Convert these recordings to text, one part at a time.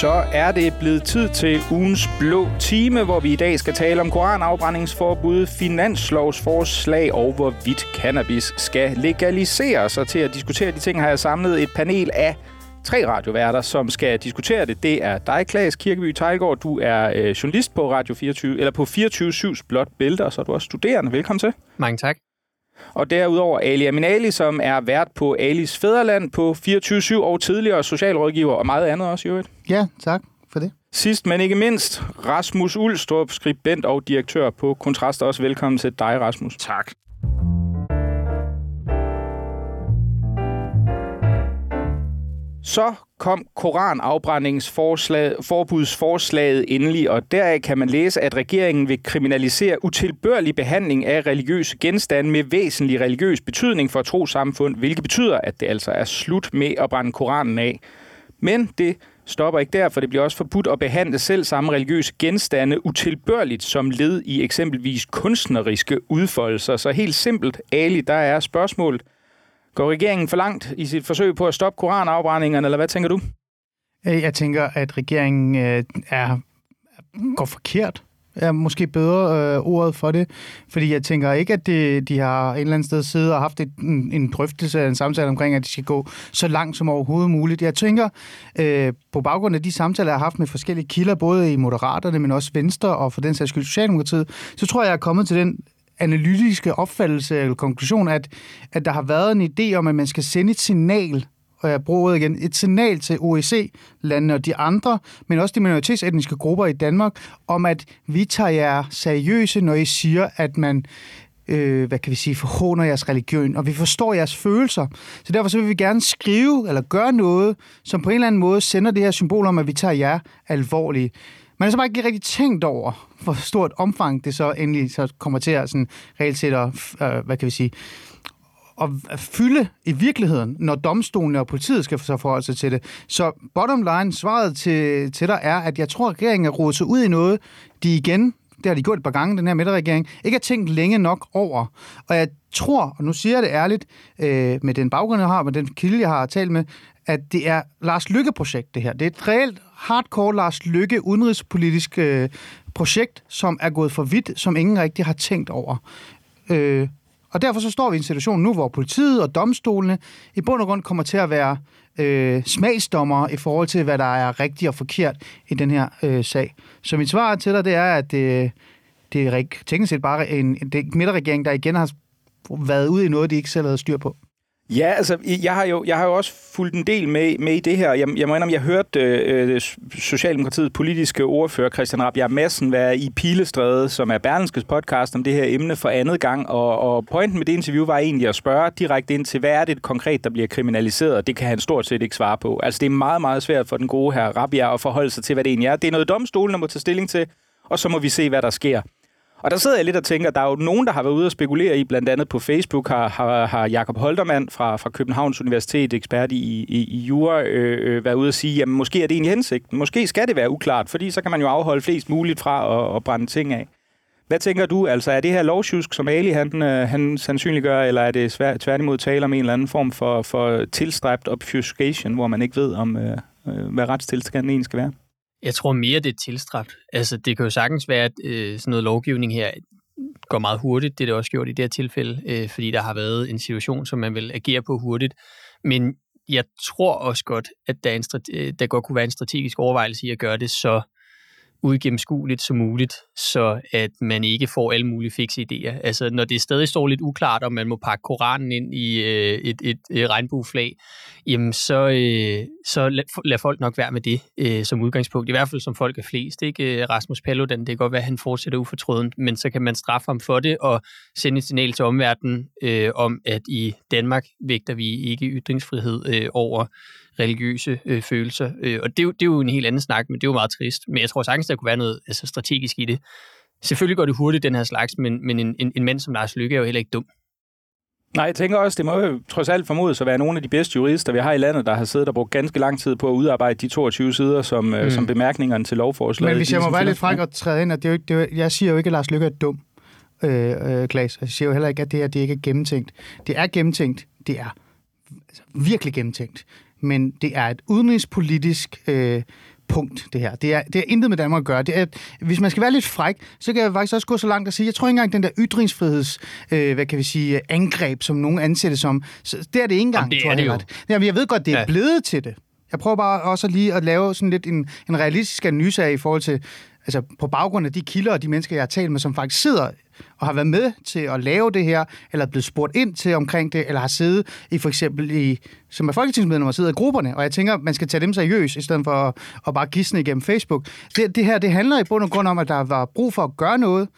Så er det blevet tid til ugens blå time, hvor vi i dag skal tale om koranafbrændingsforbud, finanslovsforslag og hvorvidt cannabis skal legaliseres. Og til at diskutere de ting har jeg samlet et panel af tre radioværter, som skal diskutere det. Det er dig, Klaas Kirkeby Tejlgaard. Du er øh, journalist på Radio 24, eller på 24-7's Blot Bælte, og så er du også studerende. Velkommen til. Mange tak. Og derudover Ali Aminali, som er vært på Alis Fæderland på 24-7 og tidligere socialrådgiver og meget andet også i øvrigt. Ja, tak for det. Sidst, men ikke mindst, Rasmus Ulstrup, skribent og direktør på Kontrast. Også velkommen til dig, Rasmus. Tak. Så kom koranafbrændingsforbudsforslaget endelig, og deraf kan man læse, at regeringen vil kriminalisere utilbørlig behandling af religiøse genstande med væsentlig religiøs betydning for trosamfund, hvilket betyder, at det altså er slut med at brænde Koranen af. Men det stopper ikke der, for det bliver også forbudt at behandle selv samme religiøse genstande utilbørligt som led i eksempelvis kunstneriske udfoldelser. Så helt simpelt, Ali, der er spørgsmålet, Går regeringen for langt i sit forsøg på at stoppe koranafbrændingerne, eller hvad tænker du? Øh, jeg tænker, at regeringen øh, er, går forkert er måske bedre øh, ordet for det. Fordi jeg tænker ikke, at det, de har et eller andet sted siddet og haft et, en, en drøftelse, en samtale omkring, at de skal gå så langt som overhovedet muligt. Jeg tænker, øh, på baggrund af de samtaler, jeg har haft med forskellige kilder, både i Moderaterne, men også Venstre og for den sags skyld Socialdemokratiet, så tror jeg, jeg er kommet til den analytiske opfattelse eller konklusion, at, at der har været en idé om, at man skal sende et signal, og jeg bruger igen, et signal til OEC-landene og de andre, men også de minoritetsetniske grupper i Danmark, om at vi tager jer seriøse, når I siger, at man øh, hvad kan vi sige, forhåner jeres religion, og vi forstår jeres følelser. Så derfor så vil vi gerne skrive eller gøre noget, som på en eller anden måde sender det her symbol om, at vi tager jer alvorligt. Man har så bare ikke rigtig tænkt over, hvor stort omfang det så endelig så kommer til at sådan, reelt set at, øh, hvad kan vi sige, at fylde i virkeligheden, når domstolene og politiet skal så forholde sig til det. Så bottom line, svaret til, til dig er, at jeg tror, at regeringen er rodet sig ud i noget, de igen, det har de gjort et par gange, den her midterregering, ikke har tænkt længe nok over. Og jeg tror, og nu siger jeg det ærligt, øh, med den baggrund, jeg har, med den kilde, jeg har talt med, at det er Lars Lykke-projekt, det her. Det er et reelt hardcore Lars Lykke udenrigspolitisk øh, projekt, som er gået for vidt, som ingen rigtig har tænkt over. Øh, og derfor så står vi i en situation nu, hvor politiet og domstolene i bund og grund kommer til at være øh, smagsdommer i forhold til, hvad der er rigtigt og forkert i den her øh, sag. Så mit svar til dig, det er, at det, det er teknisk set bare en, en midterregering, der igen har været ude i noget, de ikke selv havde styr på. Ja, altså, jeg har jo, jeg har jo også fulgt en del med, med i det her. Jeg, jeg må indrømme, jeg hørte øh, øh Socialdemokratiets politiske ordfører, Christian Rabjerg Madsen, være i Pilestræde, som er Berlenskes podcast om det her emne for andet gang. Og, og pointen med det interview var egentlig at spørge direkte ind til, hvad er det konkret, der bliver kriminaliseret? Det kan han stort set ikke svare på. Altså, det er meget, meget svært for den gode her Rabjerg at forholde sig til, hvad det egentlig er. Det er noget, domstolen må tage stilling til, og så må vi se, hvad der sker. Og der sidder jeg lidt og tænker, der er jo nogen, der har været ude og spekulere i, blandt andet på Facebook har, har, har Jakob Holtermann fra, fra Københavns Universitet, ekspert i, i, i jura, øh, øh, været ude og sige, jamen måske er det egentlig hensigten. Måske skal det være uklart, fordi så kan man jo afholde flest muligt fra at, at brænde ting af. Hvad tænker du? Altså, er det her lovsjusk, som Ali han, øh, han sandsynliggør, eller er det svært, tværtimod tale om en eller anden form for, for tilstræbt obfuscation, hvor man ikke ved, om øh, øh hvad retstilstanden egentlig skal være? Jeg tror mere, det er tilstræbt. Altså, det kan jo sagtens være, at øh, sådan noget lovgivning her går meget hurtigt. Det er det også gjort i det her tilfælde, øh, fordi der har været en situation, som man vil agere på hurtigt. Men jeg tror også godt, at der, er en, øh, der godt kunne være en strategisk overvejelse i at gøre det så uigennemskueligt som muligt, så at man ikke får alle mulige fikse idéer. Altså, når det stadig står lidt uklart, om man må pakke Koranen ind i øh, et, et, et regnbueflag, jamen så, øh, så lad, lad folk nok være med det øh, som udgangspunkt. I hvert fald som folk er flest. Ikke? Øh, Rasmus Paludan, det kan godt være, at han fortsætter ufortrødent, men så kan man straffe ham for det og sende et signal til omverdenen øh, om, at i Danmark vægter vi ikke ytringsfrihed øh, over religiøse øh, følelser. Øh, og det er, jo, det er jo en helt anden snak, men det er jo meget trist. Men jeg tror sagtens, der kunne være noget altså, strategisk i det. Selvfølgelig går det hurtigt, den her slags, men, men en, en, en mand som Lars Lykke er jo heller ikke dum. Nej, jeg tænker også, det må jo trods alt formodes at være nogle af de bedste jurister, vi har i landet, der har siddet og brugt ganske lang tid på at udarbejde de 22 sider som, øh, mm. som bemærkningerne til lovforslaget. Men hvis jeg må være lidt fræk og træde ind, at det er jo ikke, det er jo, jeg siger jo ikke, at Lars Lykke er dum, øh, øh, Klaas. Jeg siger jo heller ikke, at det her det ikke er gennemtænkt. Det er gennemtænkt. Det er altså, virkelig gennemtænkt men det er et udenrigspolitisk øh, punkt, det her. Det er, det er intet med Danmark at gøre. Det er, hvis man skal være lidt fræk, så kan jeg faktisk også gå så langt at sige, jeg tror ikke engang, den der ytringsfriheds, øh, hvad kan vi sige, angreb, som nogen anser det som, så det er det ikke engang, Jamen, det tror er jeg. det jo. Jamen, jeg ved godt, det er ja. blevet til det. Jeg prøver bare også lige at lave sådan lidt en, en realistisk analyse af i forhold til, altså på baggrund af de kilder og de mennesker, jeg har talt med, som faktisk sidder og har været med til at lave det her, eller er blevet spurgt ind til omkring det, eller har siddet i for eksempel i, som er folketingsmedlemmer, sidder i grupperne, og jeg tænker, man skal tage dem seriøst, i stedet for at, at bare gisne igennem Facebook. Det, det her, det handler i bund og grund om, at der var brug for at gøre noget,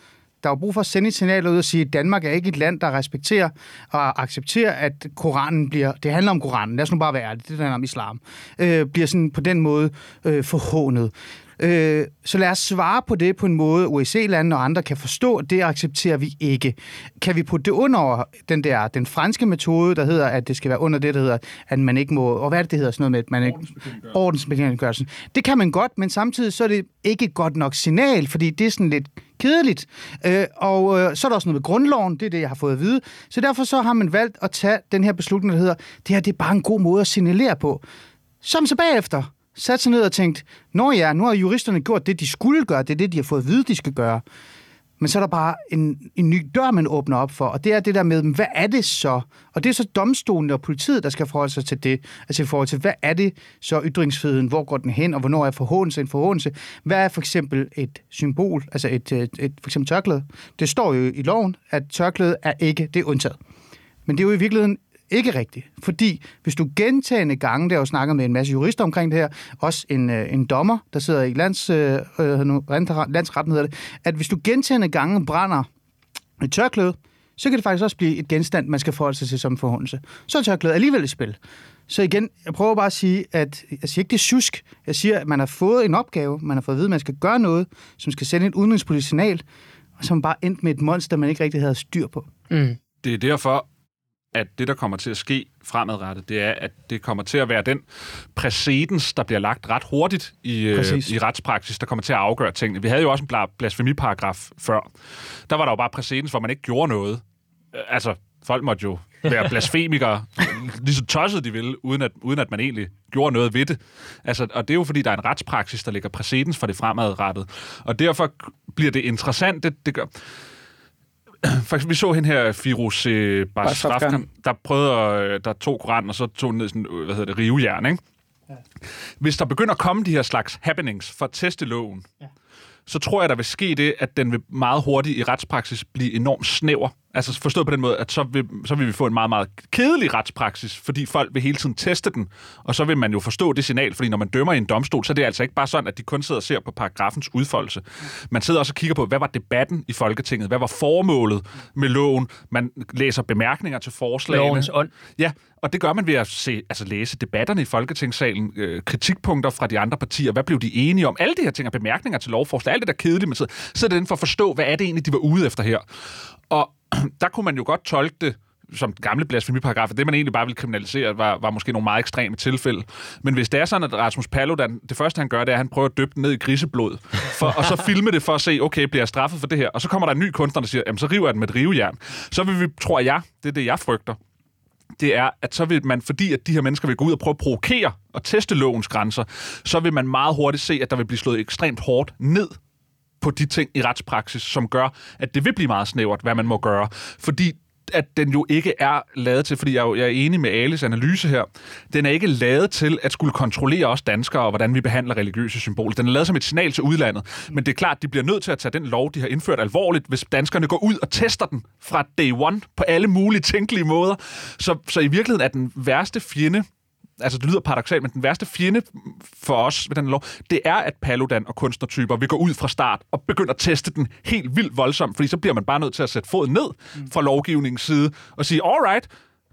der var brug for at sende et signal ud og sige, at Danmark er ikke et land, der respekterer og accepterer, at Koranen bliver... Det handler om Koranen, lad os nu bare være ærlige, det handler om islam. Øh, bliver sådan på den måde øh, forhånet. Øh, så lad os svare på det på en måde, OEC-landene og andre kan forstå, det accepterer vi ikke. Kan vi putte det under den der, den franske metode, der hedder, at det skal være under det, der hedder, at man ikke må... Og hvad er det, det hedder sådan noget med, at man ikke... Ordensbekendtgørelsen. Det kan man godt, men samtidig så er det ikke et godt nok signal, fordi det er sådan lidt kedeligt. Øh, og øh, så er der også noget med grundloven, det er det, jeg har fået at vide. Så derfor så har man valgt at tage den her beslutning, der hedder, det her det er bare en god måde at signalere på. Som så bagefter sat sig ned og tænkt, nå ja, nu har juristerne gjort det, de skulle gøre, det er det, de har fået at vide, de skal gøre. Men så er der bare en, en ny dør, man åbner op for, og det er det der med, hvad er det så? Og det er så domstolen og politiet, der skal forholde sig til det. Altså i forhold til, hvad er det så ytringsfriheden? Hvor går den hen, og hvornår er forhåndelse en forhåndelse? Hvad er for eksempel et symbol, altså et, et, et for eksempel tørklæde? Det står jo i loven, at tørklæde er ikke, det er undtaget. Men det er jo i virkeligheden ikke rigtigt. Fordi hvis du gentagende gange, det har jeg jo snakket med en masse jurister omkring det her, også en, øh, en dommer, der sidder i lands, øh, øh, landsretten, hedder det, at hvis du gentagende gange brænder et tørklæde, så kan det faktisk også blive et genstand, man skal forholde sig til som forhåndelse. Så er tørklædet alligevel i spil. Så igen, jeg prøver bare at sige, at jeg siger ikke, det er sysk. Jeg siger, at man har fået en opgave, man har fået at vide, at man skal gøre noget, som skal sende et udenrigspolitisk signal, og som bare endte med et monster, man ikke rigtig havde styr på. Mm. Det er derfor, at det, der kommer til at ske fremadrettet, det er, at det kommer til at være den præcedens, der bliver lagt ret hurtigt i, øh, i retspraksis, der kommer til at afgøre tingene. Vi havde jo også en bla- blasfemiparagraf før. Der var der jo bare præcedens, hvor man ikke gjorde noget. Øh, Altså, folk måtte jo være blasfemikere, lige så tosset de ville, uden at, uden at man egentlig gjorde noget ved det. Altså, og det er jo fordi, der er en retspraksis, der ligger præcedens for det fremadrettet. Og derfor bliver det interessant, det, det gør... Eksempel, vi så hende her, Firouz øh, Basrafkan. Der prøvede at, der tog Koranen, og så tog den ned sådan, øh, hvad hedder det, rivejern, ikke? Hvis der begynder at komme de her slags happenings for at teste loven, ja. så tror jeg, der vil ske det, at den vil meget hurtigt i retspraksis blive enormt snæver. Altså forstået på den måde, at så vil, så vil vi få en meget, meget kedelig retspraksis, fordi folk vil hele tiden teste den, og så vil man jo forstå det signal, fordi når man dømmer i en domstol, så er det altså ikke bare sådan, at de kun sidder og ser på paragrafens udfoldelse. Man sidder også og kigger på, hvad var debatten i Folketinget? Hvad var formålet med loven? Man læser bemærkninger til forslagene. Lovens ånd. Ja, og det gør man ved at se, altså læse debatterne i Folketingssalen, øh, kritikpunkter fra de andre partier, hvad blev de enige om, alle de her ting, og bemærkninger til lovforslag, alt det der kedelige, man sidder, så er det den for at forstå, hvad er det egentlig, de var ude efter her. Og der kunne man jo godt tolke det som gamle blasfemiparagrafer, det man egentlig bare ville kriminalisere, var, var måske nogle meget ekstreme tilfælde. Men hvis det er sådan, at Rasmus Paludan, det første han gør, det er, at han prøver at dyppe den ned i griseblod, for, og så filme det for at se, okay, bliver jeg straffet for det her? Og så kommer der en ny kunstner, der siger, jamen så river jeg den med et rivejern. Så vil vi, tror jeg, det er det, jeg frygter, det er, at så vil man, fordi at de her mennesker vil gå ud og prøve at provokere og teste lovens grænser, så vil man meget hurtigt se, at der vil blive slået ekstremt hårdt ned på de ting i retspraksis, som gør, at det vil blive meget snævert, hvad man må gøre. Fordi at den jo ikke er lavet til, fordi jeg, er jo, jeg er enig med Ales analyse her, den er ikke lavet til at skulle kontrollere os danskere, og hvordan vi behandler religiøse symboler. Den er lavet som et signal til udlandet. Men det er klart, at de bliver nødt til at tage den lov, de har indført alvorligt, hvis danskerne går ud og tester den fra day one på alle mulige tænkelige måder. Så, så i virkeligheden er den værste fjende altså det lyder paradoxalt, men den værste fjende for os ved den lov, det er, at Paludan og kunstnertyper vil gå ud fra start og begynde at teste den helt vildt voldsomt, fordi så bliver man bare nødt til at sætte foden ned fra lovgivningens side og sige, alright,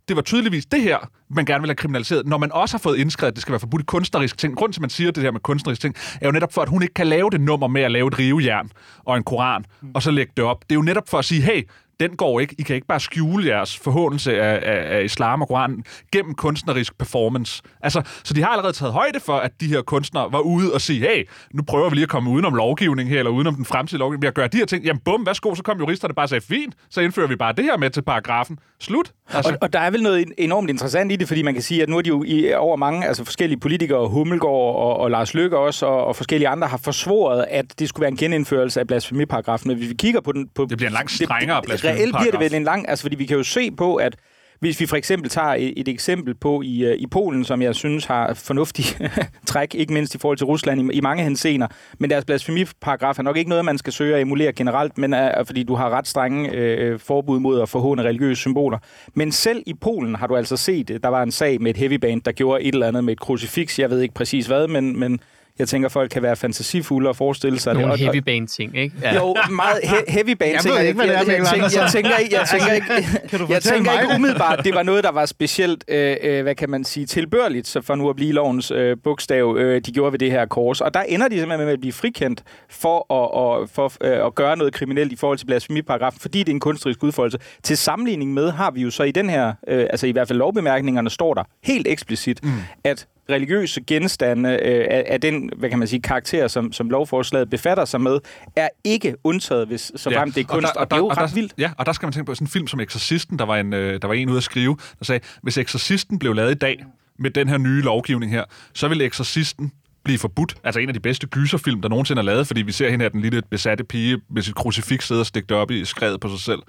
det var tydeligvis det her, man gerne vil have kriminaliseret. Når man også har fået indskrevet, at det skal være forbudt kunstnerisk ting. Grunden til, at man siger det her med kunstnerisk ting, er jo netop for, at hun ikke kan lave det nummer med at lave et rivejern og en koran, og så lægge det op. Det er jo netop for at sige, hey, den går ikke. I kan ikke bare skjule jeres forhåndelse af, af, af islam og Koran gennem kunstnerisk performance. Altså, så de har allerede taget højde for, at de her kunstnere var ude og sige, hey, nu prøver vi lige at komme udenom lovgivning her, eller udenom den fremtidige lovgivning, ved at gøre de her ting. Jamen bum, værsgo, så kom juristerne bare og sagde, fint, så indfører vi bare det her med til paragrafen. Slut. Altså. Og, og der er vel noget enormt interessant i det, fordi man kan sige, at nu er de jo i, over mange altså forskellige politikere, Hummelgaard og, og Lars Løkke også, og, og forskellige andre har forsvoret, at det skulle være en genindførelse af blasfemiparagrafen. Men hvis vi kigger på den... På, det bliver en langt strengere blasfemiparagraf. Reelt bliver det vel en lang... Altså, fordi vi kan jo se på, at hvis vi for eksempel tager et, eksempel på i, øh, i Polen, som jeg synes har fornuftig træk, ikke mindst i forhold til Rusland i, i mange hensener, men deres blasfemiparagraf er nok ikke noget, man skal søge at emulere generelt, men er, fordi du har ret strenge øh, forbud mod at forhåne religiøse symboler. Men selv i Polen har du altså set, der var en sag med et heavyband, der gjorde et eller andet med et krucifix, jeg ved ikke præcis hvad, men, men jeg tænker, folk kan være fantasifulde og forestille sig Nogle det. Nogle heavy band ting, ikke? Ja. Jo, meget he- heavy band ting. Jeg ved ikke, hvad det er, jeg, jeg, tænker, jeg tænker ikke, jeg tænker ikke, kan jeg tænker ikke umiddelbart, det var noget, der var specielt, øh, øh, hvad kan man sige, tilbørligt, så for nu at blive lovens øh, bogstav, øh, de gjorde ved det her kors. Og der ender de simpelthen med at blive frikendt for at, og, for, øh, at gøre noget kriminelt i forhold til blasfemiparagrafen, fordi det er en kunstnerisk udfoldelse. Til sammenligning med har vi jo så i den her, øh, altså i hvert fald lovbemærkningerne, står der helt eksplicit, mm. at religiøse genstande øh, af, af den, hvad kan man sige, karakter, som, som lovforslaget befatter sig med, er ikke undtaget, hvis så ja. det er kunst. Og, der, og, og det er jo og ret der, vildt. Ja, og der skal man tænke på sådan en film som Exorcisten, der var en, øh, der var en ude at skrive, der sagde, hvis Exorcisten blev lavet i dag med den her nye lovgivning her, så ville Exorcisten blive forbudt. Altså en af de bedste gyserfilm, der nogensinde er lavet, fordi vi ser hende her, den lille besatte pige med sit krucifix sidde og stikke det op i skredet på sig selv.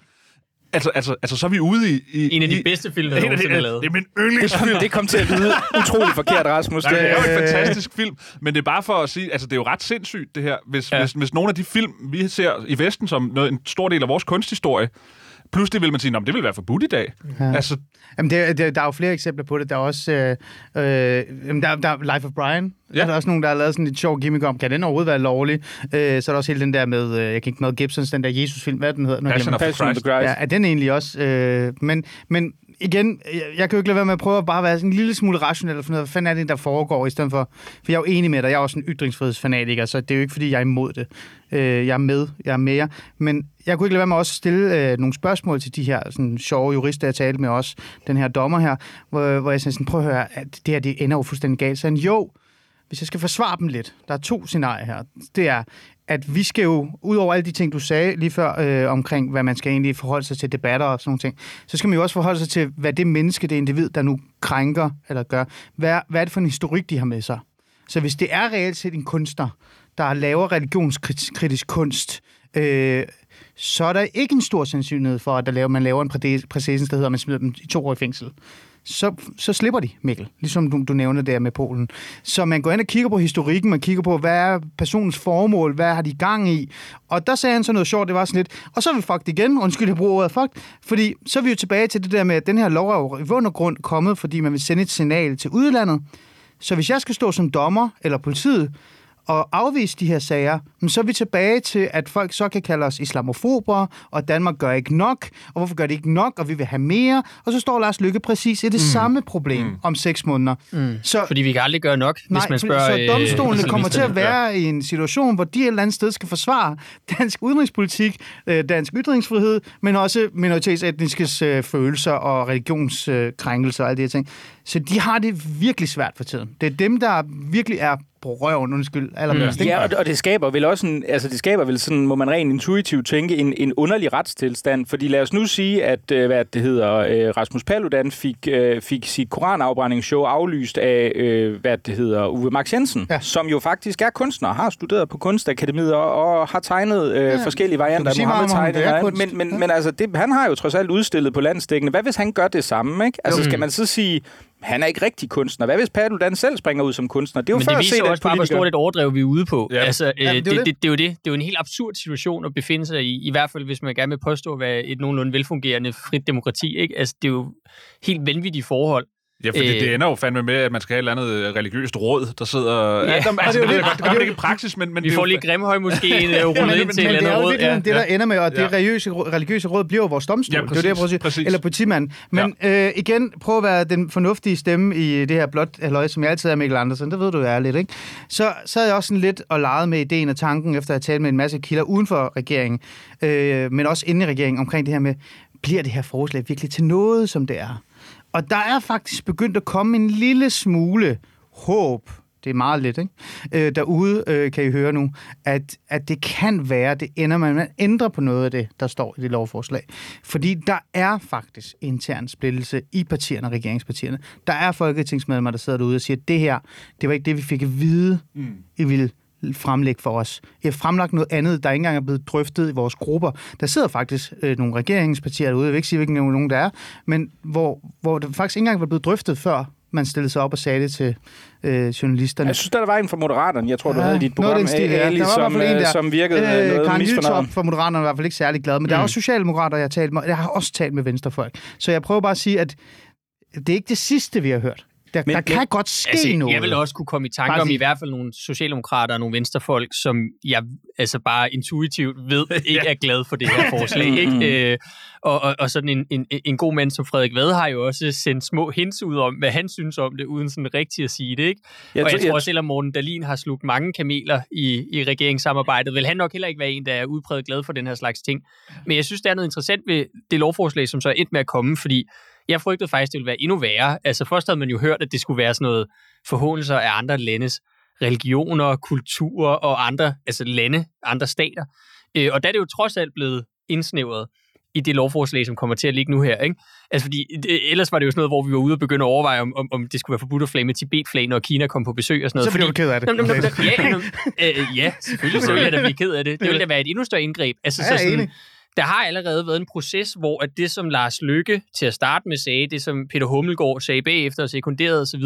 Altså, altså, altså, så er vi ude i... i en af de bedste film, der nogensinde er lavet. Det er min yndlingsfilm. Det kom til at lyde utrolig forkert, Rasmus. Nej, det er jo en fantastisk film, men det er bare for at sige, altså det er jo ret sindssygt, det her. Hvis, ja. hvis, hvis nogle af de film, vi ser i Vesten som noget, en stor del af vores kunsthistorie, pludselig vil man sige, at det vil være forbudt i dag. Ja. Altså, Jamen, det, det, der er jo flere eksempler på det. Der er også øh, øh, der, der er Life of Brian. Ja. Der er også nogen, der har lavet sådan et sjov gimmick om, kan den overhovedet være lovlig? Øh, så er der også hele den der med, øh, jeg kan ikke med Gibsons, den der Jesus-film, hvad den hedder? Passion of the Christ. Ja, er den egentlig også? Øh, men, men igen, jeg, jeg kan jo ikke lade være med at prøve at bare være sådan en lille smule rationel og finde ud af, hvad fanden er det, der foregår, i stedet for... For jeg er jo enig med dig, jeg er også en ytringsfrihedsfanatiker, så det er jo ikke, fordi jeg er imod det. Øh, jeg er med, jeg er med jer. Men jeg kunne ikke lade være med at også stille øh, nogle spørgsmål til de her sådan, sjove jurister, jeg talte med også, den her dommer her, hvor, hvor jeg sådan, prøv at høre, at det her det ender jo fuldstændig galt. Så han, jo, hvis jeg skal forsvare dem lidt, der er to scenarier her. Det er, at vi skal jo, ud over alle de ting, du sagde lige før, øh, omkring, hvad man skal egentlig forholde sig til debatter og sådan nogle ting, så skal man jo også forholde sig til, hvad det menneske, det individ, der nu krænker eller gør, hvad, hvad er det for en historik, de har med sig? Så hvis det er reelt set en kunstner, der laver religionskritisk kunst, øh, så er der ikke en stor sandsynlighed for, at der laver, man laver en præcedens, der hedder, at man smider dem i to år i fængsel så, så slipper de, Mikkel, ligesom du, du nævner der med Polen. Så man går ind og kigger på historikken, man kigger på, hvad er personens formål, hvad har de gang i, og der sagde han så noget sjovt, det var sådan lidt, og så er vi fucked igen, undskyld, jeg bruger ordet fucked, fordi så er vi jo tilbage til det der med, at den her lov er jo i grund kommet, fordi man vil sende et signal til udlandet, så hvis jeg skal stå som dommer eller politiet, og afvise de her sager, men så er vi tilbage til, at folk så kan kalde os islamofober, og Danmark gør ikke nok, og hvorfor gør det ikke nok, og vi vil have mere, og så står Lars Lykke præcis i det mm. samme problem mm. om seks måneder. Mm. Så, Fordi vi kan aldrig gøre nok, nej, hvis man spørger... Så domstolene øh, kommer til at være ja. i en situation, hvor de et eller andet sted skal forsvare dansk udenrigspolitik, øh, dansk ytringsfrihed, men også minoritetsetniske øh, følelser og religionskrænkelser og alle de her ting. Så de har det virkelig svært for tiden. Det er dem, der virkelig er på røven, undskyld, allermest. Mm. Ja, og, og det skaber vel også en, altså det skaber vel sådan, må man rent intuitivt tænke, en, en underlig retstilstand, fordi lad os nu sige, at, øh, hvad det hedder, øh, Rasmus Paludan fik, øh, fik sit koranafbrændingsshow aflyst af, hvad det hedder, Uwe Max Jensen, ja. som jo faktisk er kunstner, har studeret på Kunstakademiet og, og har tegnet øh, ja. forskellige varianter af Mohammed-tegninger. Men, men, ja. men altså, det, han har jo trods alt udstillet på landstækkende. Hvad hvis han gør det samme, ikke? Altså, jo. skal man så sige, han er ikke rigtig kunstner. Hvad hvis Paludan selv springer ud som kunstner? Det er jo Men det viser jo også bare, hvor stort et overdrev vi er ude på. Ja. Altså, øh, det, det, det, det, det, er jo det. Det er jo en helt absurd situation at befinde sig i, i hvert fald hvis man gerne vil påstå at være et nogenlunde velfungerende frit demokrati. Ikke? Altså, det er jo helt vanvittige forhold. Ja, fordi Øh, det ender jo fandme med, at man skal have et eller andet øh, religiøst råd, der sidder... Ja, altså, og det er det, jo det- det det er jo- ikke i praksis, men, men Vi det er får jo- lige Grimhøj måske øh, Ja, rullet men, ind men til et det eller er jo andet råd. virkelig Ja. det, der ender med, og det Ja. religiøse, religiøse råd bliver jo vores domstol. Ja, det er jo det, jeg prøver at sige. præcis, præcis. Eller politimanden. Men øh, igen, prøv at være den fornuftige stemme i det her blot halløj, som jeg altid er Mikkel Andersen. Det ved du, jeg er lidt, ikke? Så, så er jeg også sådan lidt og leget med ideen og tanken, efter at have talt med en masse kilder uden for regeringen, øh, men også inde i regeringen, omkring det her med, bliver det her forslag virkelig til noget, som det er? Og der er faktisk begyndt at komme en lille smule håb, det er meget lidt, ikke? Øh, derude øh, kan I høre nu, at, at det kan være, det ender at man ændrer på noget af det, der står i det lovforslag. Fordi der er faktisk intern splittelse i partierne og regeringspartierne. Der er folketingsmedlemmer, der sidder derude og siger, at det her, det var ikke det, vi fik at vide, mm. I ville fremlægge for os. I har fremlagt noget andet, der ikke engang er blevet drøftet i vores grupper. Der sidder faktisk øh, nogle regeringspartier derude, jeg vil ikke sige, hvilken nogen der er, men hvor, hvor det faktisk ikke engang var blevet drøftet før man stillede sig op og sagde det til øh, journalisterne. Jeg synes, der var en fra Moderaterne. Jeg tror, du Ja, havde dit noget program, den stil. Ali, var som, øh, der. som virkede øh, noget Karen misfornøjet. Fra Moderaterne er i hvert fald ikke særlig glad, men mm. der er også socialdemokrater, jeg har talt med. Jeg har også talt med venstrefolk. Så jeg prøver bare at sige, at det er ikke det sidste, vi har hørt. Der, Men- der kan men- godt ske Altså, noget. jeg vil også kunne komme i tanke Bare om sig- i hvert fald nogle socialdemokrater og nogle venstrefolk, som jeg altså bare intuitivt ved ikke er glad for det her forslag. ikke? Øh, og, og, og sådan en, en, en god mand som Frederik Vad har jo også sendt små hints ud om, hvad han synes om det, uden sådan rigtigt at sige det. Ikke? Jeg og jeg tror- tror jeg- også, selvom Morten Dalin har slugt mange kameler i, i regeringssamarbejdet, vil han nok heller ikke være en, der er udpræget glad for den her slags ting. Men jeg synes, der er noget interessant ved det lovforslag, som så er et med at komme, fordi jeg frygtede faktisk, det ville være endnu værre. Altså først havde man jo hørt, at det skulle være sådan noget forhåndelser af andre landes religioner, kulturer og andre, altså lande, andre stater. Øh, og der er det jo trods alt blevet indsnævret i det lovforslag, som kommer til at ligge nu her. Ikke? Altså fordi, det, ellers var det jo sådan noget, hvor vi var ude og begynde at overveje, om, om, om det skulle være forbudt at flage med Tibet-flag, når Kina kom på besøg og sådan noget. Så bliver du ked af det. Nå, nå, nå, ja, nå, øh, ja, selvfølgelig så vil jeg da blive ked af det. Det ville da være et endnu større indgreb. Altså, Ja, så sådan. Der har allerede været en proces, hvor at det, som Lars Lykke til at starte med sagde, det som Peter Hummelgaard sagde bagefter og sekunderede osv.,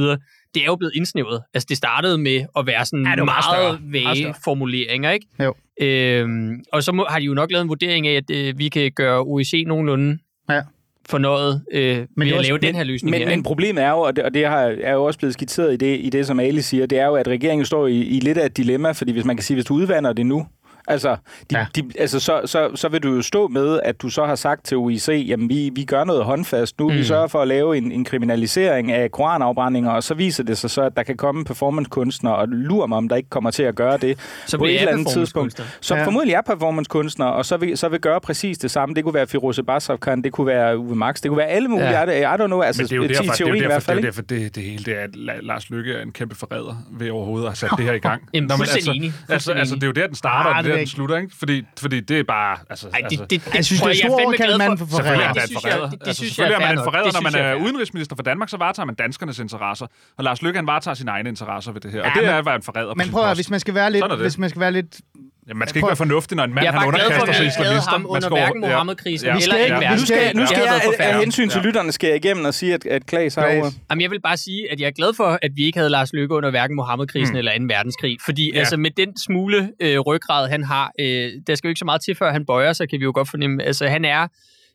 det er jo blevet indsnævret. Altså, det startede med at være sådan Ja, meget meget, større. meget Meget vage større. formuleringer, ikke? Jo. Øhm, og så må, har de jo nok lavet en vurdering af, at øh, vi kan gøre OEC nogenlunde Ja. fornøjet øh, det ved er at også- lave den her løsning Men, her. men problemet er jo, og det, og det har, er jo også blevet skitseret i det, i det, som Ali siger, det er jo, at regeringen står i, i lidt af et dilemma, fordi hvis man kan sige, hvis du udvander det nu, altså, de, Ja. de, altså så, så, så vil du jo stå med, at du så har sagt til UIC, jamen vi, vi gør noget håndfast nu, mm. Vi sørger for at lave en, en kriminalisering af koranafbrændinger, og så viser det sig så, at der kan komme performancekunstnere, og lurer mig, om der ikke kommer til at gøre det så på et er eller andet tidspunkt, som Ja. formodentlig er performancekunstnere, og så vil, så vil gøre præcis det samme. Det kunne være Firoze Basravkan, det kunne være Uwe Max, det kunne være alle mulige. Ja. I don't know, altså Men det er jo i derfor, det er jo teorien i hvert derfor, fald. det, er derfor det, det hele det er, at La- Lars Lykke er en kæmpe forræder ved overhovedet at have sat det her i gang. Jamen, Nå, men enig. Altså, Fuldstændig altså, det er jo der, den starter, Ah, det det den slutter, ikke? Fordi, fordi det er bare... Altså, Ej, det, altså, det, det, Jeg synes, det er stort at kalde manden for for. forræder. Er det synes jeg- det- det Altså, synes jeg er man en forræder, Det når man er udenrigsminister for Danmark, så varetager man danskernes interesser. Og Lars Løkke, han varetager sine egne interesser ved det her. Og det er være en forræder Men prøv at hvis man skal være lidt, det. hvis man skal være lidt Jamen, man skal ikke være fornuftig, når en mand Jeg er han bare glad for, underkaster at sig vi ikke havde islamister. ham Man under skal over- hverken ja. Mohammed-krisen Ja. eller ikke nu verden. Nu skal, nu Det skal jeg af, hensyn til Ja. lytterne skal jeg igennem og sige, at, at Klaas har ordet. Jamen, jeg vil bare sige, at jeg er glad for, at vi ikke havde Lars Løkke under hverken Mohammed-krisen Mm. eller 2. verdenskrig. Fordi Ja. altså, med den smule øh, ryggrad, han har, øh, der skal jo ikke så meget til, før han bøjer sig, kan vi jo godt fornemme. Altså, han er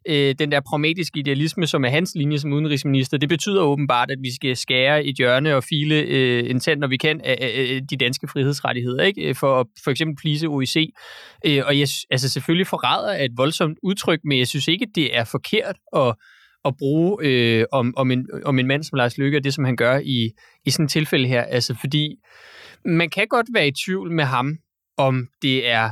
øh, den der pragmatiske idealisme, som er hans linje som udenrigsminister. Det betyder åbenbart, at vi skal skære et hjørne og file øh, en tand, når vi kan, af, af, de danske frihedsrettigheder, ikke? Øh, for at for eksempel plise OIC. Øh, og jeg, altså selvfølgelig forræder er et voldsomt udtryk, men jeg synes ikke, det er forkert at at bruge øh, om, om, en, om en mand som Lars Løkke, og det som han gør i, i sådan et tilfælde her. Altså fordi man kan godt være i tvivl med ham, om det er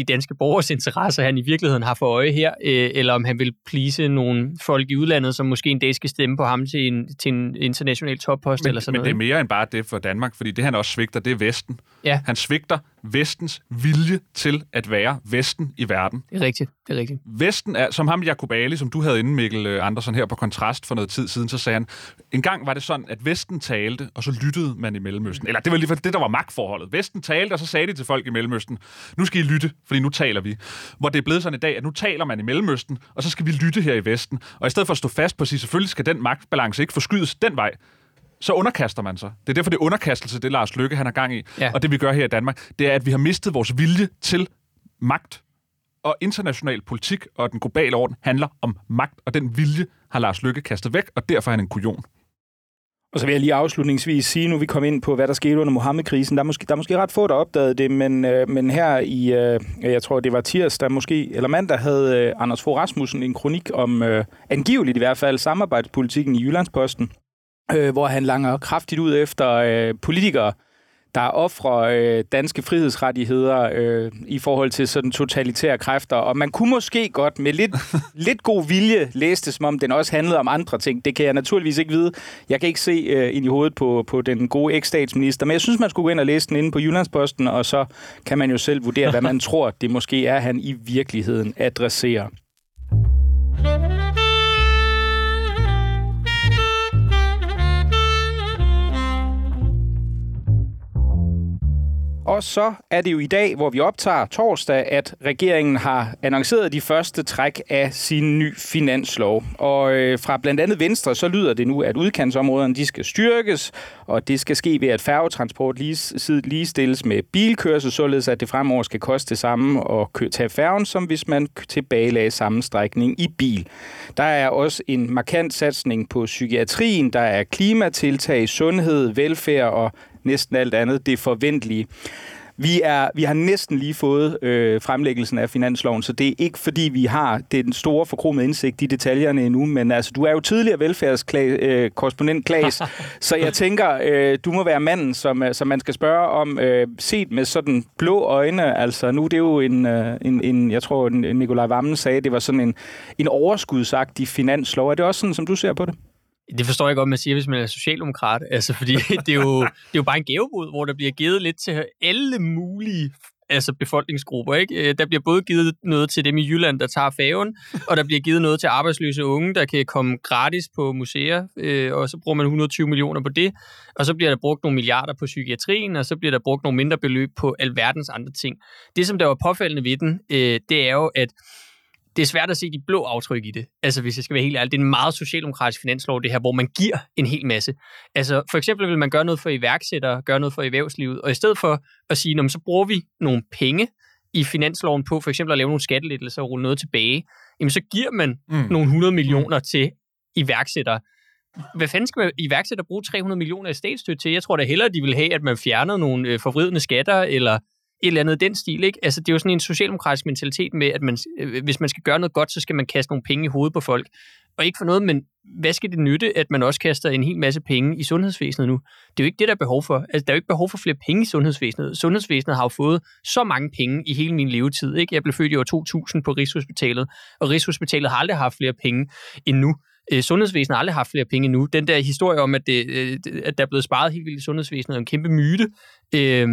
de danske borgers interesser, han i virkeligheden har for øje her, øh, eller om han vil plise nogle folk i udlandet, som måske en dag skal stemme på ham til en, til en international toppost Men, eller sådan men det er noget. mere end bare det for Danmark, fordi det han også svigter, det er Vesten. Ja. Han svigter Vestens vilje til at være Vesten i verden. Det er rigtigt, det er rigtigt. Vesten er, som ham Jacob Ali, som du havde inden, Mikkel øh, Andersen, her på Kontrast for noget tid siden, så sagde han, en gang var det sådan, at Vesten talte, og så lyttede man i Mellemøsten. Eller det var lige det, der var magtforholdet. Vesten talte, og så sagde de til folk i Mellemøsten, nu skal I lytte, fordi nu taler vi. Hvor det er blevet sådan i dag, at nu taler man i Mellemøsten, og så skal vi lytte her i Vesten. Og i stedet for at stå fast på at sige, selvfølgelig skal den magtbalance ikke forskydes den vej, så underkaster man sig. Det er derfor, det er underkastelse, det Lars Lykke han har gang i. Ja. Og det vi gør her i Danmark, det er, at vi har mistet vores vilje til magt. Og international politik og den globale orden handler om magt, og den vilje har Lars Lykke kastet væk, og derfor er han en kujon. Og så vil jeg lige afslutningsvis sige, nu vi kom ind på, hvad der skete under Mohammed-krisen. Der er måske, der er måske ret få, der opdagede det, men, øh, men her i, øh, jeg tror det var tirsdag måske, eller mandag, havde øh, Anders Fogh Rasmussen en kronik om, øh, angiveligt i hvert fald, samarbejdspolitikken i Jyllandsposten, øh, hvor han langer kraftigt ud efter øh, politikere, der offrer øh, danske frihedsrettigheder øh, i forhold til sådan totalitære kræfter. Og man kunne måske godt med lidt, lidt god vilje læse det, som om den også handlede om andre ting. Det kan jeg naturligvis ikke vide. Jeg kan ikke se øh, ind i hovedet på, på den gode eks-statsminister, men jeg synes, man skulle gå ind og læse den inde på Jyllandsposten, og så kan man jo selv vurdere, hvad man tror, det måske er, han i virkeligheden adresserer. Og så er det jo i dag, hvor vi optager torsdag, at regeringen har annonceret de første træk af sin ny finanslov. Og øh, fra blandt andet Venstre, så lyder det nu, at udkantsområderne de skal styrkes, og det skal ske ved, at færgetransport lige, lige stilles med bilkørsel, således at det fremover skal koste det samme at tage færgen, som hvis man tilbagelagde samme strækning i bil. Der er også en markant satsning på psykiatrien, der er klimatiltag, sundhed, velfærd og næsten alt andet det forventelige. Vi, er, vi har næsten lige fået øh, fremlæggelsen af finansloven, så det er ikke fordi, vi har den store forkromede indsigt i detaljerne endnu, men altså, du er jo tidligere velfærdskorrespondent, øh, Klaas, så jeg tænker, øh, du må være manden, som, øh, som man skal spørge om, øh, set med sådan blå øjne, altså nu det er jo en, øh, en, en jeg tror, Nikolaj Vammen sagde, det var sådan en, en overskudsagtig finanslov. Er det også sådan, som du ser på det? Det forstår jeg godt, man siger, hvis man er socialdemokrat. Altså, fordi det er, jo, det er jo bare en gavebod, hvor der bliver givet lidt til alle mulige altså befolkningsgrupper. Ikke? Øh, der bliver både givet noget til dem i Jylland, der tager faven, og der bliver givet noget til arbejdsløse unge, der kan komme gratis på museer, øh, og så bruger man 120 millioner på det, og så bliver der brugt nogle milliarder på psykiatrien, og så bliver der brugt nogle mindre beløb på alverdens andre ting. Det, som der var påfaldende ved den, øh, det er jo, at det er svært at se de blå aftryk i det. Altså, hvis jeg skal være helt ærlig, det er en meget socialdemokratisk finanslov, det her, hvor man giver en hel masse. Altså, for eksempel vil man gøre noget for iværksættere, gøre noget for erhvervslivet, og i stedet for at sige, så bruger vi nogle penge i finansloven på for eksempel at lave nogle skattelettelser og rulle noget tilbage, jamen så giver man mm. nogle 100 millioner mm. til iværksættere. Hvad fanden skal man iværksætter bruge 300 millioner i statsstøtte til? Jeg tror da hellere, de vil have, at man fjernede nogle øh, forvridende skatter, eller et eller andet den stil. Ikke? Altså, det er jo sådan en socialdemokratisk mentalitet med, at man, øh, hvis man skal gøre noget godt, så skal man kaste nogle penge i hovedet på folk. Og ikke for noget, men hvad skal det nytte, at man også kaster en hel masse penge i sundhedsvæsenet nu? Det er jo ikke det, der er behov for. Altså, der er jo ikke behov for flere penge i sundhedsvæsenet. Sundhedsvæsenet har jo fået så mange penge i hele min levetid. Ikke? Jeg blev født i år 2000 på Rigshospitalet, og Rigshospitalet har aldrig haft flere penge end nu. Øh, sundhedsvæsenet har aldrig haft flere penge endnu. Den der historie om, at, det, øh, at der er blevet sparet helt vildt i sundhedsvæsenet, er en kæmpe myte. Øh,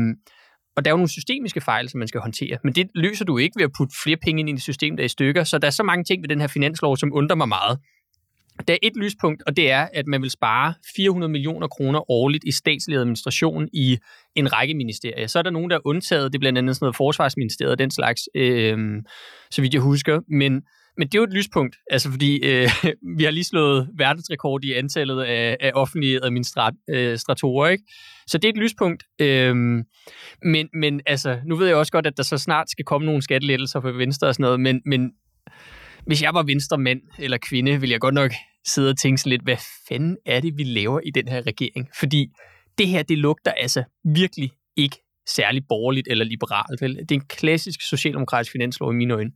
og der er jo nogle systemiske fejl, som man skal håndtere. Men det løser du ikke ved at putte flere penge ind i et system, der er i stykker. Så der er så mange ting ved den her finanslov, som undrer mig meget. Der er et lyspunkt, og det er, at man vil spare 400 millioner kroner årligt i statslig administration i en række ministerier. Så er der nogen, der er undtaget. Det er blandt andet sådan noget forsvarsministeriet og den slags, øh, så vidt jeg husker. Men men det er jo et lyspunkt, altså fordi øh, vi har lige slået verdensrekord i antallet af, af offentlige administratorer, øh, ikke? Så det er et lyspunkt. Øhm, men, men altså, nu ved jeg også godt, at der så snart skal komme nogle skattelettelser for Venstre og sådan noget, men, men hvis jeg var venstre mand eller kvinde, ville jeg godt nok sidde og tænke lidt, hvad fanden er det, vi laver i den her regering? Fordi det her, det lugter altså virkelig ikke særlig borgerligt eller liberalt. Vel? Det er en klassisk socialdemokratisk finanslov i mine øjne.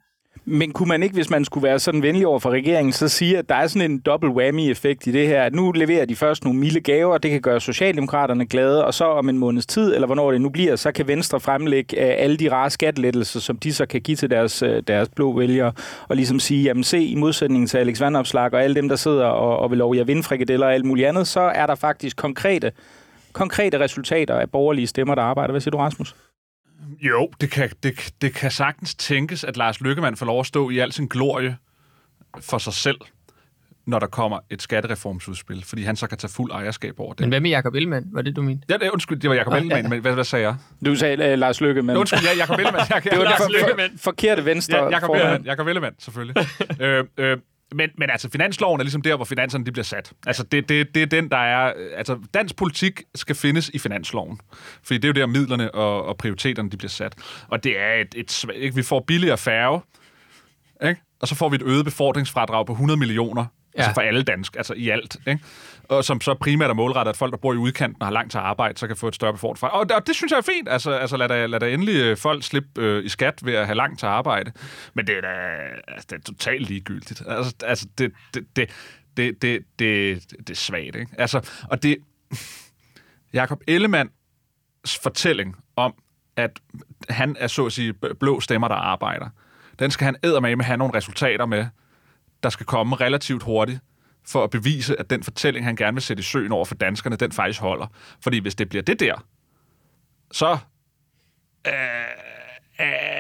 Men kunne man ikke, hvis man skulle være sådan venlig over for regeringen, så sige, at der er sådan en double whammy-effekt i det her, at nu leverer de først nogle milde gaver, det kan gøre Socialdemokraterne glade, og så om en måneds tid, eller hvornår det nu bliver, så kan Venstre fremlægge øh, alle de rare skattelettelser, som de så kan give til deres, øh, deres blå vælgere, og ligesom sige, jamen se, i modsætning til Alex Vandopslag og alle dem, der sidder og, og vil lov jer vindfrikadeller og alt muligt andet, så er der faktisk konkrete, konkrete resultater af borgerlige stemmer, der arbejder. Hvad siger du, Rasmus? Jo, det kan, det, det kan sagtens tænkes, at Lars Lykkemand får lov at stå i al sin glorie for sig selv, når der kommer et skattereformsudspil, fordi han så kan tage fuld ejerskab over det. Men hvad med Jacob Ellemann? Var det, du mente? Ja, det, undskyld, det var Jacob Ellemann, men hvad, hvad sagde jeg? Du sagde uh, Lars Lykke, men... Undskyld, ja, Jacob Ellemann. Jeg, det var Lars for, for, forkerte venstre ja, Jacob Ellemann, Jacob Ellemann, selvfølgelig. øh, øh, men, men altså, finansloven er ligesom der, hvor finanserne de bliver sat. Altså, det, det, det er den, der er... Altså, dansk politik skal findes i finansloven. Fordi det er jo der, midlerne og, og prioriteterne de bliver sat. Og det er et... et ikke? Vi får billigere færge, ikke? og så får vi et øget befordringsfradrag på 100 millioner Ja. Altså for alle dansk, altså i alt. Ikke? Og som så primært er målrettet, at folk, der bor i udkanten og har langt til arbejde, så kan få et større befordring. Og, og det synes jeg er fint. Altså, altså lad, da, lad da endelig øh, folk slippe øh, i skat ved at have langt til arbejde. Men det er da altså, det er totalt ligegyldigt. Altså, altså det, det, det, det, det, det, det er svagt. Ikke? Altså, og det... Jakob Ellemanns fortælling om, at han er så at sige blå stemmer, der arbejder, den skal han med have nogle resultater med, der skal komme relativt hurtigt, for at bevise, at den fortælling, han gerne vil sætte i søen over for danskerne, den faktisk holder. Fordi hvis det bliver det der, så øh, øh,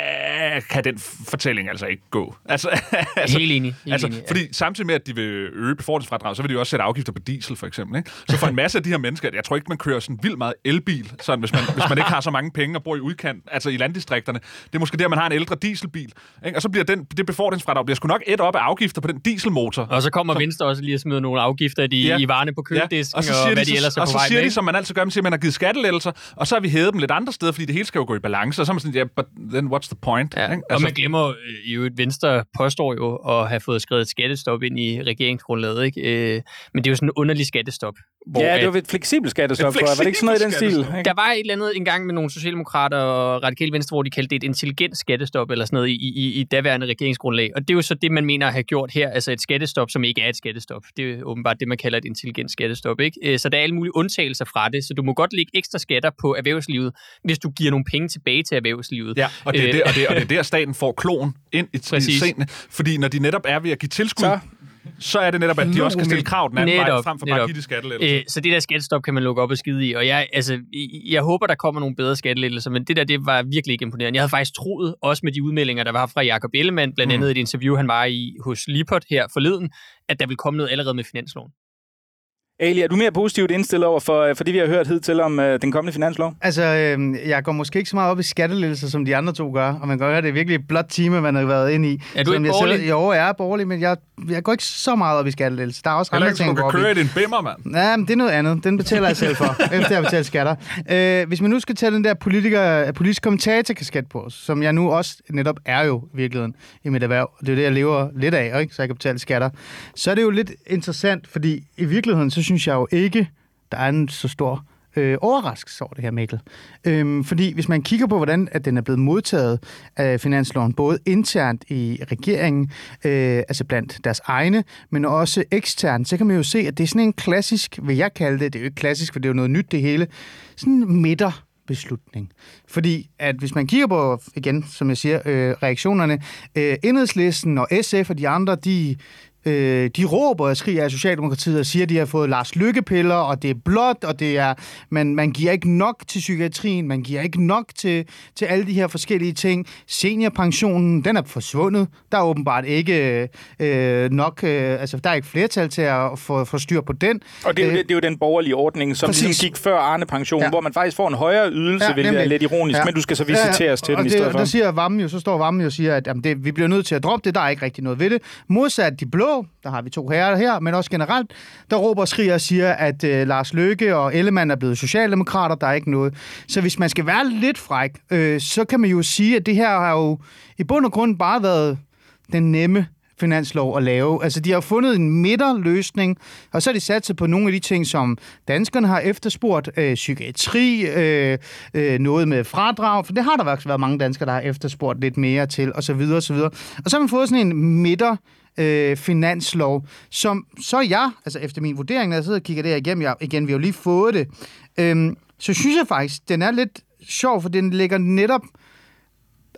kan den fortælling altså ikke gå. Altså, altså, helt enig. Helt altså, enig ja. Fordi samtidig med, at de vil øge befordringsfradrag, så vil de også sætte afgifter på diesel, for eksempel. Ikke? Så for en masse af de her mennesker, jeg tror ikke, man kører sådan vildt meget elbil, sådan, hvis, man, hvis man ikke har så mange penge og bor i udkant, altså i landdistrikterne. Det er måske der, man har en ældre dieselbil. Ikke? Og så bliver den, det befordringsfradrag bliver sgu nok et op af afgifter på den dieselmotor. Og så kommer så, Venstre også lige at smide nogle afgifter de, ja, i varerne på køledisken, ja, og, så siger og hvad de, de ellers er og på så vej siger med. de, som man altid gør, man siger, at man har givet skattelettelser, og så har vi hævet dem lidt andre steder, fordi det hele skal jo gå i balance. Og så er man sådan, ja, but then what's the point? Ja. Ikke? Altså, og man glemmer øh, jo, at Venstre påstår jo at have fået skrevet et skattestop ind i regeringsgrundlaget, ikke? Øh, men det er jo sådan en underlig skattestop. Hvor ja, det var et fleksibelt skattestop, tror jeg. Var det ikke sådan noget i den stil? Ikke? Der var et eller andet engang med nogle socialdemokrater og radikale venstre, hvor de kaldte det et intelligent skattestop eller sådan noget i, i, i daværende regeringsgrundlag. Og det er jo så det, man mener at have gjort her, altså et skattestop, som ikke er et skattestop. Det er åbenbart det, man kalder et intelligent skattestop. Ikke? Øh, så der er alle mulige undtagelser fra det, så du må godt lægge ekstra skatter på erhvervslivet, hvis du giver nogle penge tilbage til erhvervslivet. Ja, og det er, det, og det, og det er der, staten får klon ind i, i scenen. Fordi når de netop er ved at give tilskud, så så er det netop, at de også kan stille krav den anden netop, vej, frem for netop. bare at give skattelettelser. Øh, så det der skattestop kan man lukke op og skide i, og jeg, altså, jeg håber, der kommer nogle bedre skattelettelser, men det der, det var virkelig ikke imponerende. Jeg havde faktisk troet, også med de udmeldinger, der var fra Jakob Ellemann, blandt mm. andet mm. et interview, han var i hos Lipot her forleden, at der vil komme noget allerede med finansloven. Ali, er du mere positivt indstillet over for, øh, for det, vi har hørt hidtil om øh, den kommende finanslov? Altså, øh, jeg går måske ikke så meget op i skattelettelser, som de andre to gør, og man kan høre, det er virkelig et blot time, man har været ind i. Er du ikke borgerlig? Jo, jeg er borgerlig, men jeg, jeg går ikke så meget op i skattelettelser. Der er også andre ting, du kan køre i din bimmer, mand. Ja, men det er noget andet. Den betaler jeg selv for, efter jeg betaler skatter. Øh, hvis man nu skal tage den der politiker, politisk kommentatorkasket på, som jeg nu også netop er jo i virkeligheden i mit erhverv, det er det, jeg lever lidt af, ikke? så jeg kan betale skatter, så er det jo lidt interessant, fordi i virkeligheden, så synes jeg jo ikke, der er en så stor øh, overraskelse over det her, Mikkel. Øhm, fordi hvis man kigger på, hvordan at den er blevet modtaget af finansloven, både internt i regeringen, øh, altså blandt deres egne, men også eksternt, så kan man jo se, at det er sådan en klassisk, vil jeg kalde det, det er jo ikke klassisk, for det er jo noget nyt det hele, sådan midter beslutning. Fordi at hvis man kigger på, igen, som jeg siger, øh, reaktionerne, øh, enhedslisten og SF og de andre, de Øh, de råber og skriger af Socialdemokratiet og siger, at de har fået Lars Lykkepiller, og det er blot, og det er, man, man giver ikke nok til psykiatrien, man giver ikke nok til, til alle de her forskellige ting. Seniorpensionen, den er forsvundet. Der er åbenbart ikke øh, nok, øh, altså der er ikke flertal til at få, få styr på den. Og det er, jo, øh, det, det er jo den borgerlige ordning, som ligesom gik før Arne Pension, ja. hvor man faktisk får en højere ydelse, ja, hvilket er lidt ironisk, ja. men du skal så visiteres ja, til den det, i stedet for. Der siger Vamme jo, så står Vamme jo og siger, at jamen, det, vi bliver nødt til at droppe det, der er ikke rigtig noget ved det. Modsat de blå der har vi to herrer her, men også generelt, der råber og skriger og siger, at øh, Lars Løkke og Ellemann er blevet socialdemokrater, der er ikke noget. Så hvis man skal være lidt fræk, øh, så kan man jo sige, at det her har jo i bund og grund bare været den nemme finanslov at lave. Altså, de har fundet en midterløsning, og så har de sat sig på nogle af de ting, som danskerne har efterspurgt. Øh, psykiatri, øh, øh, noget med fradrag, for det har der faktisk været mange danskere, der har efterspurgt lidt mere til, og så videre, og så videre. Og så har man fået sådan en midter øh, finanslov, som så jeg, altså efter min vurdering, når jeg sidder og kigger det her igennem, jeg, igen, vi har jo lige fået det, øh, så synes jeg faktisk, den er lidt sjov, for den lægger netop,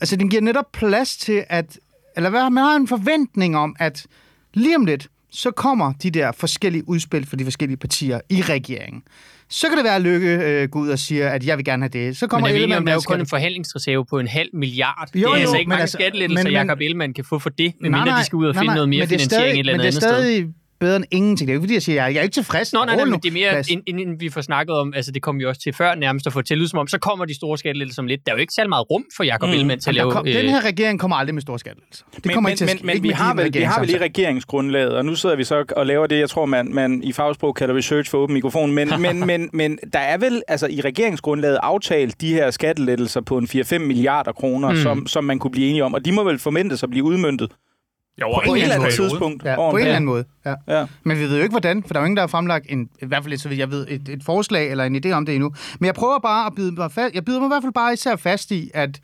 altså den giver netop plads til, at, eller hvad, man har en forventning om, at lige om lidt, så kommer de der forskellige udspil for de forskellige partier i regeringen. Så kan det være, at Lykke øh, går ud og siger, at jeg vil gerne have det. Så kommer men Ellemann, der er jo kun en forhandlingsreserve på en halv milliard. Jo, det er altså ikke mange altså, skattelettelser, Jacob Ellemann kan få for det, medmindre de skal ud og finde nej, noget mere finansiering stadig, et eller andet sted. Men det er stadig bedre end ingenting. Det er jo ikke, fordi jeg siger, jeg er ikke tilfreds. Nå, nej, nej, men det er mere, inden, inden vi får snakket om, altså det kommer vi også til før nærmest at få til som om, så kommer de store skattelettelser som lidt. Der er jo ikke særlig meget rum for Jacob mm. Ellemann til at lave... Kom, øh... Den her regering kommer aldrig med store skattelettelser. Det men, kommer men, ikke til men, men vi, har vel, vi har vel i regeringsgrundlaget, og nu sidder vi så og laver det, jeg tror, man, man i fagsprog kalder research for åben mikrofon, men, men, men, men der er vel altså i regeringsgrundlaget aftalt de her skattelettelser på en 4-5 milliarder kroner, mm. som, som man kunne blive enige om, og de må vel forventes at blive udmyndtet Jo, På På en et eller måde. tidspunkt. Ja, over på en en eller anden måde. Ja. Ja. Men vi ved jo ikke, hvordan, for der er jo ingen, der har fremlagt, en, i hvert fald så vidt jeg ved, et, et forslag eller en idé om det endnu. Men jeg prøver bare at bide mig fast, jeg bider mig i hvert fald bare især fast i, at,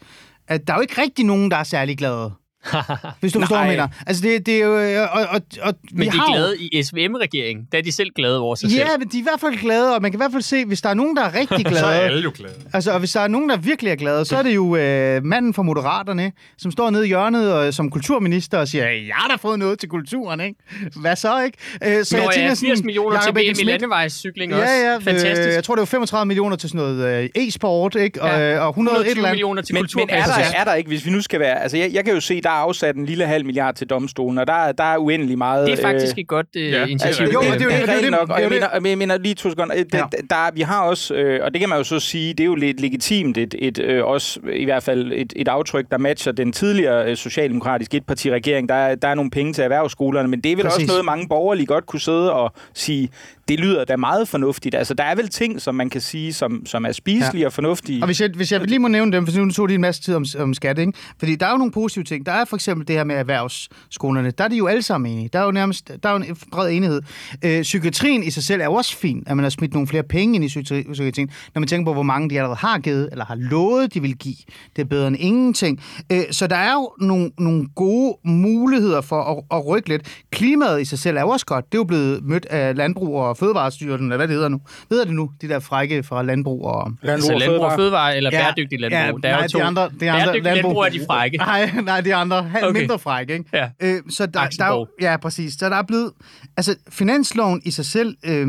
at der er jo ikke rigtig nogen, der er særlig glade. Hvis du forstår, hvad jeg mener. Altså, det, det er jo... øh, Og, og, og vi Men de er jo- glade i SVM-regeringen. Der er de selv glade over sig selv. Ja, men de er i hvert fald glade, og man kan i hvert fald se, hvis der er nogen, der er rigtig glade... Så er alle jo glade. Altså, og hvis der er nogen, der virkelig er glade, så er det jo øh, manden fra Moderaterne, som står nede i hjørnet og, som kulturminister og siger, jeg har da fået noget til kulturen, ikke? Hvad så, ikke? Øh, så Nå jeg ja, 80 millioner til BM i landevejscykling også. Ja, ja. Fantastisk. Øh, jeg tror, det var 35 millioner til sådan noget øh, e-sport, ikke? Og, Ja. øh, og 100 et 120 eller andet. millioner til Men, men er, der, er der ikke, hvis vi nu skal være... Altså, jeg, jeg kan jo se, der er afsat en lille halv milliard til domstolen, og der, der er uendelig meget... Det er faktisk øh, et godt øh, ja, initiativ. Altså, Jo, det, det er jo det, det- er det rigtigt det- nok, og det jeg mener, jeg mener lige to sekunder, øh, Ja. der, der, vi har også, øh, og det kan man jo så sige, det er jo lidt legitimt, et, et, øh, også i hvert fald et, et aftryk, der matcher den tidligere øh, socialdemokratiske etpartiregering. Der, er- der er nogle penge til erhvervsskolerne, men det er vel Præcis. også noget, mange borgerlige godt kunne sidde og sige, det lyder da meget fornuftigt. Altså, der er vel ting, som man kan sige, som, som er spiselige ja. og fornuftige. Og hvis jeg, hvis jeg lige må nævne dem, for nu tog de en masse tid om, om skat, ikke? Fordi der er jo nogle positive ting. Der er for eksempel det her med erhvervsskolerne. Der er de jo alle sammen enige. Der er jo nærmest der er jo en bred enighed. Øh, psykiatrien i sig selv er jo også fin, at man har smidt nogle flere penge ind i psykiatri- psykiatrien, når man tænker på, hvor mange de allerede har givet, eller har lovet, de vil give. Det er bedre end ingenting. Øh, så der er jo nogle, nogle gode muligheder for at, at rykke lidt. Klimaet i sig selv er jo også godt. Det er jo blevet mødt af Landbrug og Fødevarestyrelsen, eller hvad det hedder nu. Ved jeg det nu? De der frække fra Landbrug og... Altså landbrug og fødevare eller Ja, bæredygtig landbrug. ja, der er nej, jo to. de andre- de andre bæredygtig landbrug- landbrug er de frække. Nej, nej, de andre halv Okay. mindre frække, ikke? Ja. Øh, så der, der er ja, præcis. Så der er blevet... Altså, finansloven i sig selv øh,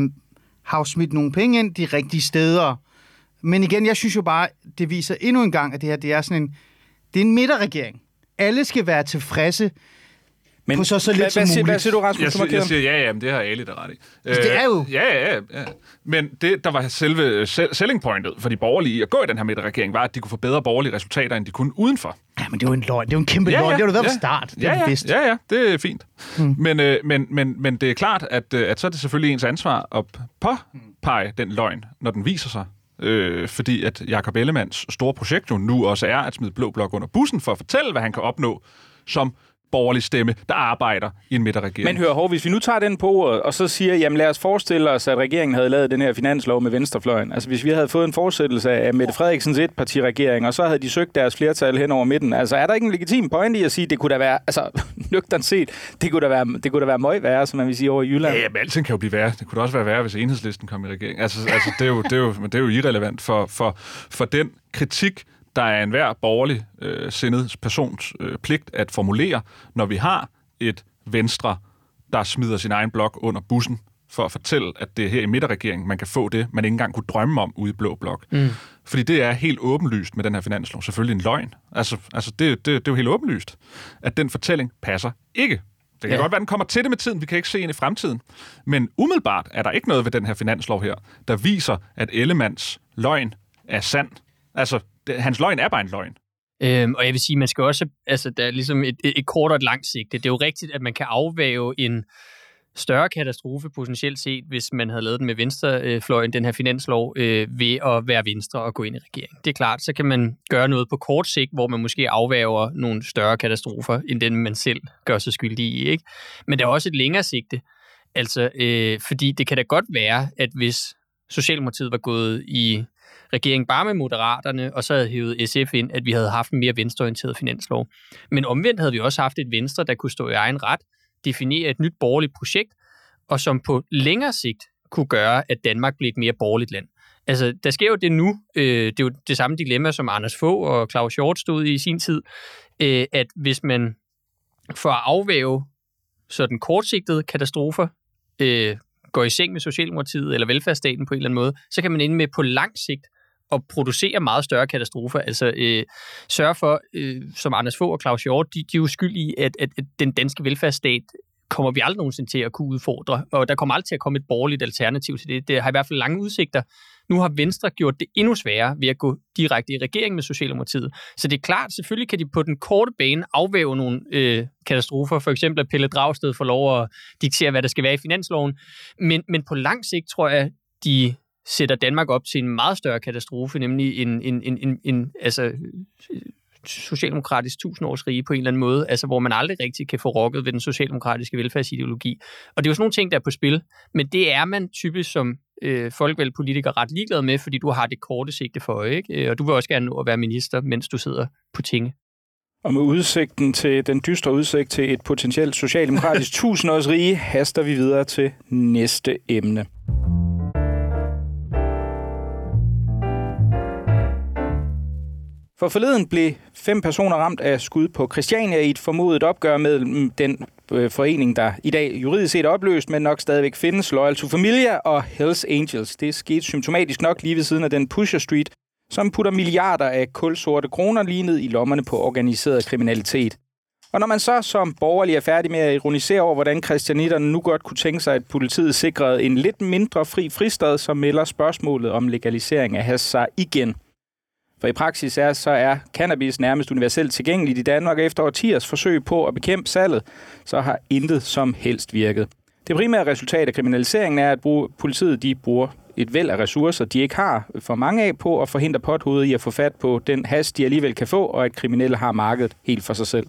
har jo smidt nogle penge ind de rigtige steder. Men igen, jeg synes jo bare, det viser endnu en gang, at det her, det er sådan en... Det er en midterregering. Alle skal være tilfredse. Men på så- så lidt hvad, som hvad, siger, hvad muligt. siger du, Rasmus? Jeg, siger, jeg siger ja, ja, men det har Ali da ret i. Altså, det er jo- Ja, ja, ja, ja. Men det, der var selve sell- selling pointet for de borgerlige i at gå i den her midterregering, var, at de kunne få bedre borgerlige resultater, end de kunne udenfor. Ja, men det er jo en løgn. Det er jo en kæmpe løgn. Det har du været fra start. Det ja, er ja, vist. ja, ja, det er fint. Mm. Men, øh, men, men, men det er klart, at, øh, at så er det selvfølgelig ens ansvar at påpege den løgn, når den viser sig. Øh, fordi at Jakob Ellemanns store projekt jo nu også er at smide Blå Blok under bussen for at fortælle, hvad han kan opnå som borgerlig stemme, der arbejder i en midterregering. Men hør, hov, hvis vi nu tager den på ordet, og så siger, jamen lad os forestille os, at regeringen havde lavet den her finanslov med venstrefløjen. Altså hvis vi havde fået en fortsættelse af Mette Frederiksens etpartiregering, og så havde de søgt deres flertal hen over midten. Altså er der ikke en legitim pointe i at sige, det kunne da være, altså nøgternt set, det kunne da være, det kunne da være møg værre, som man vil sige over i Jylland. Ja, ja, men alting kan jo blive værre. Det kunne da også være værre, hvis enhedslisten kom i regering. Altså, altså det, er jo, det, er jo, det er jo irrelevant for, for, for den kritik, der er enhver borgerlig øh, sindet persons øh, pligt at formulere, når vi har et venstre, der smider sin egen blok under bussen for at fortælle, at det er her i midterregeringen, man kan få det, man ikke engang kunne drømme om ude i blå blok. Mm. Fordi det er helt åbenlyst med den her finanslov. Selvfølgelig en løgn. Altså, altså det, det, det er jo helt åbenlyst, at den fortælling passer ikke. Det kan Ja. godt være, den kommer til det med tiden. Vi kan ikke se ind i fremtiden. Men umiddelbart er der ikke noget ved den her finanslov her, der viser, at Ellemands løgn er sand. Altså, det, hans løgn er bare en løgn. Øhm, og jeg vil sige, man skal også, altså der er ligesom et, et, et kort og et langt sigte. Det er jo rigtigt, at man kan afvæve en større katastrofe potentielt set, hvis man havde lavet den med venstrefløjen, den her finanslov, øh, ved at være venstre og gå ind i regeringen. Det er klart, så kan man gøre noget på kort sigt, hvor man måske afværger nogle større katastrofer, end den man selv gør sig skyldig i. Ikke? Men der er også et længere sigte, altså, øh, fordi det kan da godt være, at hvis Socialdemokratiet var gået i regering bare med Moderaterne, og så havde hævet SF ind, at vi havde haft en mere venstreorienteret finanslov. Men omvendt havde vi også haft et venstre, der kunne stå i egen ret, definere et nyt borgerligt projekt, og som på længere sigt kunne gøre, at Danmark blev et mere borgerligt land. Altså, der sker jo det nu, øh, det er jo det samme dilemma, som Anders Fogh og Claus Hjort stod i i sin tid, øh, at hvis man for at afvæve sådan kortsigtede katastrofer, øh, går i seng med Socialdemokratiet eller velfærdsstaten på en eller anden måde, så kan man ende med på lang sigt at producere meget større katastrofer. Altså øh, sørge for, øh, som Anders Fogh og Claus Hjort, de, de er jo skyld i, at, at, at den danske velfærdsstat kommer vi aldrig nogensinde til at kunne udfordre, og der kommer aldrig til at komme et borgerligt alternativ til det. Det har i hvert fald lange udsigter. Nu har Venstre gjort det endnu sværere ved at gå direkte i regering med Socialdemokratiet. Så det er klart, selvfølgelig kan de på den korte bane afvæve nogle øh, katastrofer. For eksempel at Pelle Dragsted får lov at diktere, hvad der skal være i finansloven. Men, men på lang sigt tror jeg, de sætter Danmark op til en meget større katastrofe, nemlig en, en, en, en, en altså, socialdemokratisk tusindårsrige på en eller anden måde, altså hvor man aldrig rigtig kan få rokket ved den socialdemokratiske velfærdsideologi. Og det er jo sådan nogle ting, der er på spil, men det er man typisk som øh, folkevalgte politiker ret ligeglad med, fordi du har det korte sigte for, ikke? Og du vil også gerne nå at være minister, mens du sidder på tinge. Og med udsigten til den dystre udsigt til et potentielt socialdemokratisk tusindårsrige, haster vi videre til næste emne. For forleden blev fem personer ramt af skud på Christiania i et formodet opgør med den øh, forening, der i dag juridisk set er opløst, men nok stadigvæk findes, Loyal to Familia og Hells Angels. Det skete symptomatisk nok lige ved siden af den Pusher Street, som putter milliarder af kulsorte kroner lige ned i lommerne på organiseret kriminalitet. Og når man så som borgerlig er færdig med at ironisere over, hvordan christianitterne nu godt kunne tænke sig, at politiet sikrede en lidt mindre fri fristad, så melder spørgsmålet om legalisering af has sig igen. For i praksis er, så er cannabis nærmest universelt tilgængeligt i Danmark, og efter årtiers forsøg på at bekæmpe salget, så har intet som helst virket. Det primære resultat af kriminaliseringen er, at politiet de bruger et væld af ressourcer, de ikke har for mange af på at forhindre pothovedet i at få fat på den has, de alligevel kan få, og at kriminelle har markedet helt for sig selv.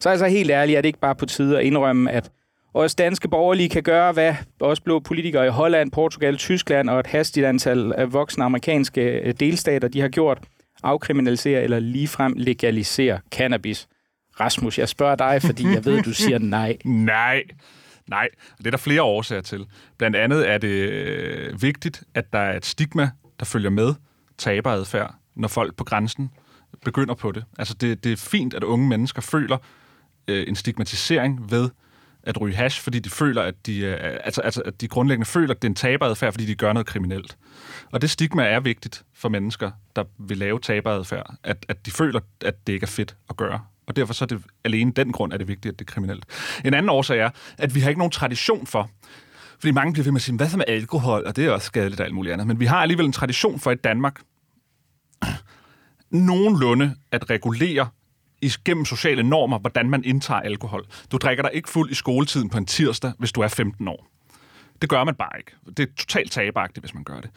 Så altså er så helt ærlig, at det ikke bare på tide at indrømme, at også danske borgerlige kan gøre, hvad også blå politikere i Holland, Portugal, Tyskland og et hastigt antal af voksne amerikanske øh, delstater, de har gjort, afkriminalisere eller ligefrem legalisere cannabis. Rasmus, jeg spørger dig, fordi jeg ved, du siger nej. nej. Nej, det er der flere årsager til. Blandt andet er det øh, vigtigt, at der er et stigma, der følger med taberadfærd, når folk på grænsen begynder på det. Altså det, det er fint, at unge mennesker føler øh, en stigmatisering ved at ryge hash, fordi de føler, at de, øh, altså, altså, at de grundlæggende føler, at det er en taberadfærd, fordi de gør noget kriminelt. Og det stigma er vigtigt for mennesker, der vil lave taberadfærd, at, at de føler, at det ikke er fedt at gøre. Og derfor så er det alene den grund, at det er vigtigt, at det er kriminelt. En anden årsag er, at vi har ikke nogen tradition for, fordi mange bliver ved med at sige, hvad så med alkohol, og det er også skadeligt og alt muligt andet. Men vi har alligevel en tradition for i Danmark, nogenlunde at regulere gennem sociale normer, hvordan man indtager alkohol. Du drikker dig ikke fuld i skoletiden på en tirsdag, hvis du er 15 år. Det gør man bare ikke. Det er totalt tabagtigt, hvis man gør det.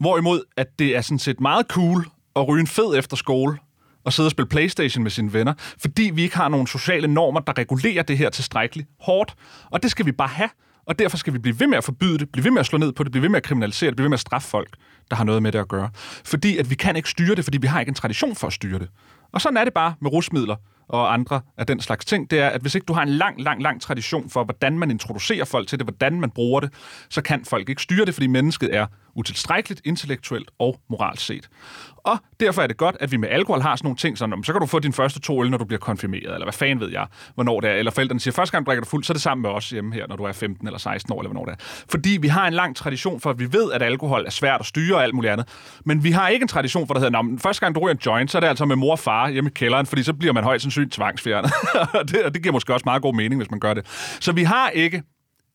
Hvorimod, at det er sådan set meget cool at ryge en fed efter skole, og sidde og spille Playstation med sine venner, fordi vi ikke har nogen sociale normer, der regulerer det her tilstrækkeligt hårdt. Og det skal vi bare have, og derfor skal vi blive ved med at forbyde det, blive ved med at slå ned på det, blive ved med at kriminalisere det, blive ved med at straffe folk, der har noget med det at gøre. Fordi at vi kan ikke styre det, fordi vi har ikke en tradition for at styre det. Og sådan er det bare med rusmidler og andre af den slags ting, det er, at hvis ikke du har en lang, lang, lang tradition for, hvordan man introducerer folk til det, hvordan man bruger det, så kan folk ikke styre det, fordi mennesket er utilstrækkeligt, intellektuelt og moralt set. Og derfor er det godt, at vi med alkohol har sådan nogle ting, sådan, så kan du få din første to øl, når du bliver konfirmeret, eller hvad fanden ved jeg, hvornår det er. Eller forældrene siger, første gang du drikker du fuld, så er det sammen med os hjemme her, når du er 15 eller 16 år, eller hvornår det er. Fordi vi har en lang tradition for, at vi ved, at alkohol er svært at styre og alt muligt andet. Men vi har ikke en tradition for, der hedder, første gang du ryger en joint, så er det altså med mor og far hjemme i kælderen, fordi så bliver man højst sandsynligt tvangsfjernet. det, og det giver måske også meget god mening, hvis man gør det. Så vi har ikke